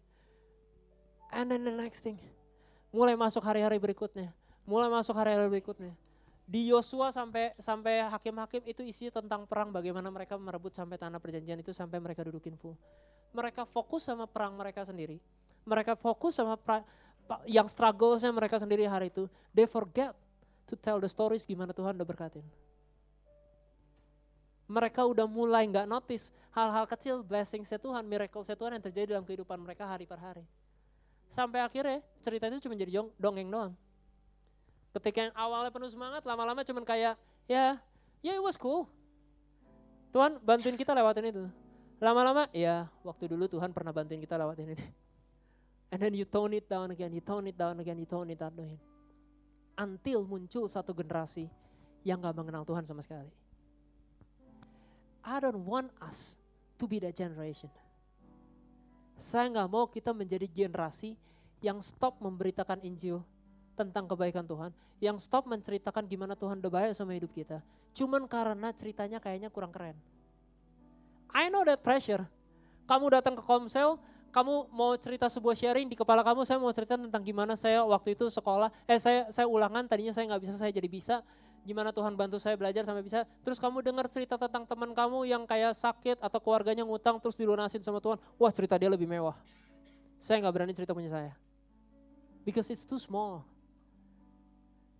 And then the next thing, mulai masuk hari-hari berikutnya, mulai masuk hari-hari berikutnya. Di Yosua sampai sampai hakim-hakim itu isi tentang perang bagaimana mereka merebut sampai tanah perjanjian itu sampai mereka dudukin full mereka fokus sama perang mereka sendiri. Mereka fokus sama pra, yang strugglesnya mereka sendiri hari itu. They forget to tell the stories gimana Tuhan udah berkatin. Mereka udah mulai nggak notice hal-hal kecil blessing Tuhan, miracle Tuhan yang terjadi dalam kehidupan mereka hari per hari. Sampai akhirnya cerita itu cuma jadi dongeng doang. Ketika yang awalnya penuh semangat, lama-lama cuma kayak ya, ya it was cool. Tuhan bantuin kita lewatin itu. Lama-lama ya waktu dulu Tuhan pernah bantuin kita lewatin ini. And then you tone it down again, you tone it down again, you tone it down again. Until muncul satu generasi yang gak mengenal Tuhan sama sekali. I don't want us to be that generation. Saya gak mau kita menjadi generasi yang stop memberitakan Injil tentang kebaikan Tuhan, yang stop menceritakan gimana Tuhan udah baik sama hidup kita, cuman karena ceritanya kayaknya kurang keren. I know that pressure. Kamu datang ke Komsel, kamu mau cerita sebuah sharing di kepala kamu, saya mau cerita tentang gimana saya waktu itu sekolah, eh saya saya ulangan tadinya saya nggak bisa, saya jadi bisa, gimana Tuhan bantu saya belajar sampai bisa. Terus kamu dengar cerita tentang teman kamu yang kayak sakit atau keluarganya ngutang terus dilunasin sama Tuhan, wah cerita dia lebih mewah. Saya nggak berani cerita punya saya. Because it's too small.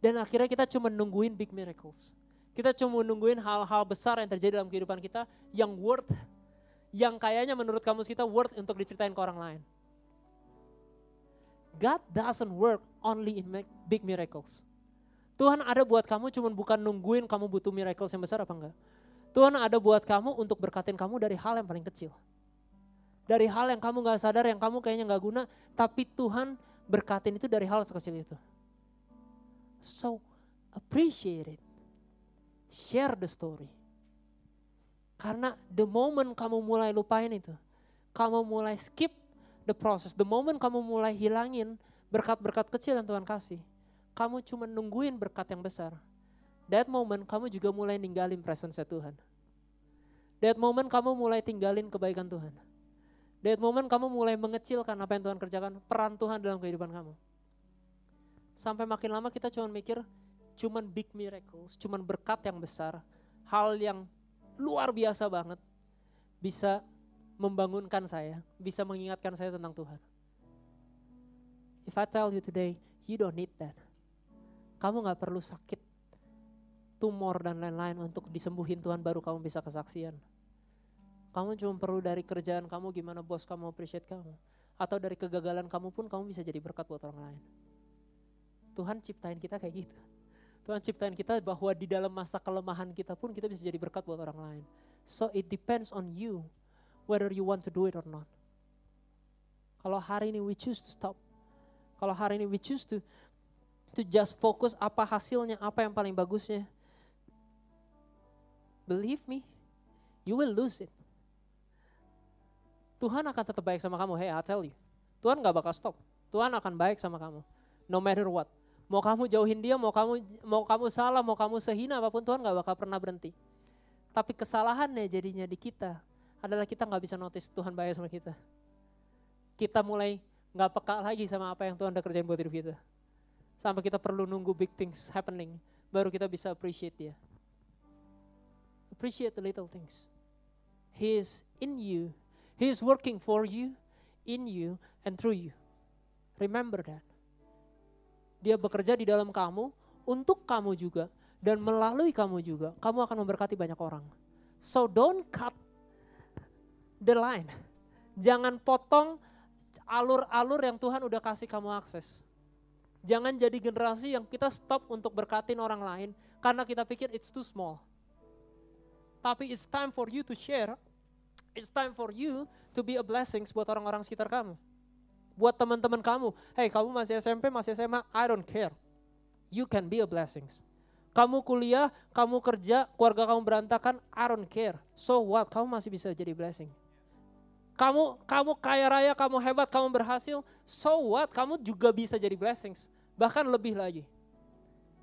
Dan akhirnya kita cuma nungguin big miracles. Kita cuma nungguin hal-hal besar yang terjadi dalam kehidupan kita yang worth, yang kayaknya menurut kamu kita worth untuk diceritain ke orang lain. God doesn't work only in big miracles. Tuhan ada buat kamu cuma bukan nungguin kamu butuh miracles yang besar apa enggak. Tuhan ada buat kamu untuk berkatin kamu dari hal yang paling kecil. Dari hal yang kamu gak sadar, yang kamu kayaknya gak guna, tapi Tuhan berkatin itu dari hal sekecil itu. So appreciate it. Share the story. Karena the moment kamu mulai lupain itu, kamu mulai skip the process, the moment kamu mulai hilangin berkat-berkat kecil yang Tuhan kasih, kamu cuma nungguin berkat yang besar. That moment kamu juga mulai ninggalin presence Tuhan. That moment kamu mulai tinggalin kebaikan Tuhan. That moment kamu mulai mengecilkan apa yang Tuhan kerjakan, peran Tuhan dalam kehidupan kamu. Sampai makin lama kita cuma mikir cuman big miracles, cuman berkat yang besar, hal yang luar biasa banget bisa membangunkan saya, bisa mengingatkan saya tentang Tuhan. If I tell you today, you don't need that. Kamu gak perlu sakit, tumor dan lain-lain untuk disembuhin Tuhan baru kamu bisa kesaksian. Kamu cuma perlu dari kerjaan kamu gimana bos kamu appreciate kamu. Atau dari kegagalan kamu pun kamu bisa jadi berkat buat orang lain. Tuhan ciptain kita kayak gitu. Tuhan ciptain kita bahwa di dalam masa kelemahan kita pun kita bisa jadi berkat buat orang lain. So it depends on you whether you want to do it or not. Kalau hari ini we choose to stop. Kalau hari ini we choose to to just focus apa hasilnya, apa yang paling bagusnya. Believe me, you will lose it. Tuhan akan tetap baik sama kamu. Hey, I tell you. Tuhan gak bakal stop. Tuhan akan baik sama kamu. No matter what. Mau kamu jauhin dia, mau kamu mau kamu salah, mau kamu sehina apa pun Tuhan gak bakal pernah berhenti. Tapi kesalahannya jadinya di kita adalah kita nggak bisa notice Tuhan baik sama kita. Kita mulai nggak peka lagi sama apa yang Tuhan udah kerjain buat hidup kita. Sampai kita perlu nunggu big things happening, baru kita bisa appreciate dia. Appreciate the little things. He is in you. He is working for you, in you, and through you. Remember that. Dia bekerja di dalam kamu, untuk kamu juga, dan melalui kamu juga, kamu akan memberkati banyak orang. So don't cut the line. Jangan potong alur-alur yang Tuhan udah kasih kamu akses. Jangan jadi generasi yang kita stop untuk berkatin orang lain karena kita pikir it's too small. Tapi it's time for you to share. It's time for you to be a blessing buat orang-orang sekitar kamu buat teman-teman kamu. Hey, kamu masih SMP, masih SMA, I don't care. You can be a blessing. Kamu kuliah, kamu kerja, keluarga kamu berantakan, I don't care. So what? Kamu masih bisa jadi blessing. Kamu kamu kaya raya, kamu hebat, kamu berhasil, so what? Kamu juga bisa jadi blessings. Bahkan lebih lagi.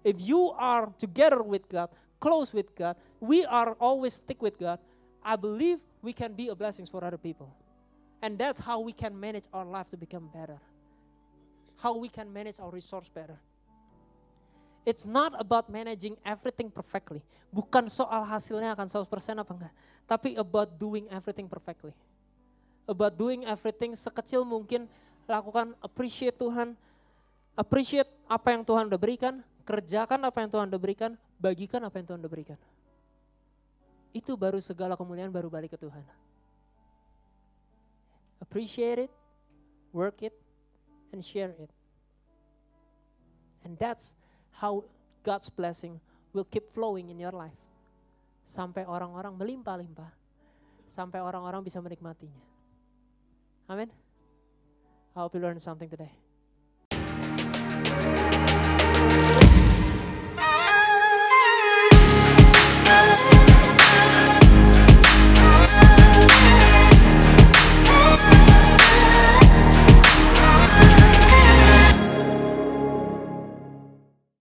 If you are together with God, close with God, we are always stick with God, I believe we can be a blessing for other people. And that's how we can manage our life to become better. How we can manage our resource better. It's not about managing everything perfectly. Bukan soal hasilnya akan 100% apa enggak. Tapi about doing everything perfectly. About doing everything sekecil mungkin. Lakukan appreciate Tuhan. Appreciate apa yang Tuhan udah berikan. Kerjakan apa yang Tuhan udah berikan. Bagikan apa yang Tuhan udah berikan. Itu baru segala kemuliaan baru balik ke Tuhan appreciate it, work it, and share it. And that's how God's blessing will keep flowing in your life. Sampai orang-orang melimpah-limpah. Sampai orang-orang bisa menikmatinya. Amin. I hope you learned something today.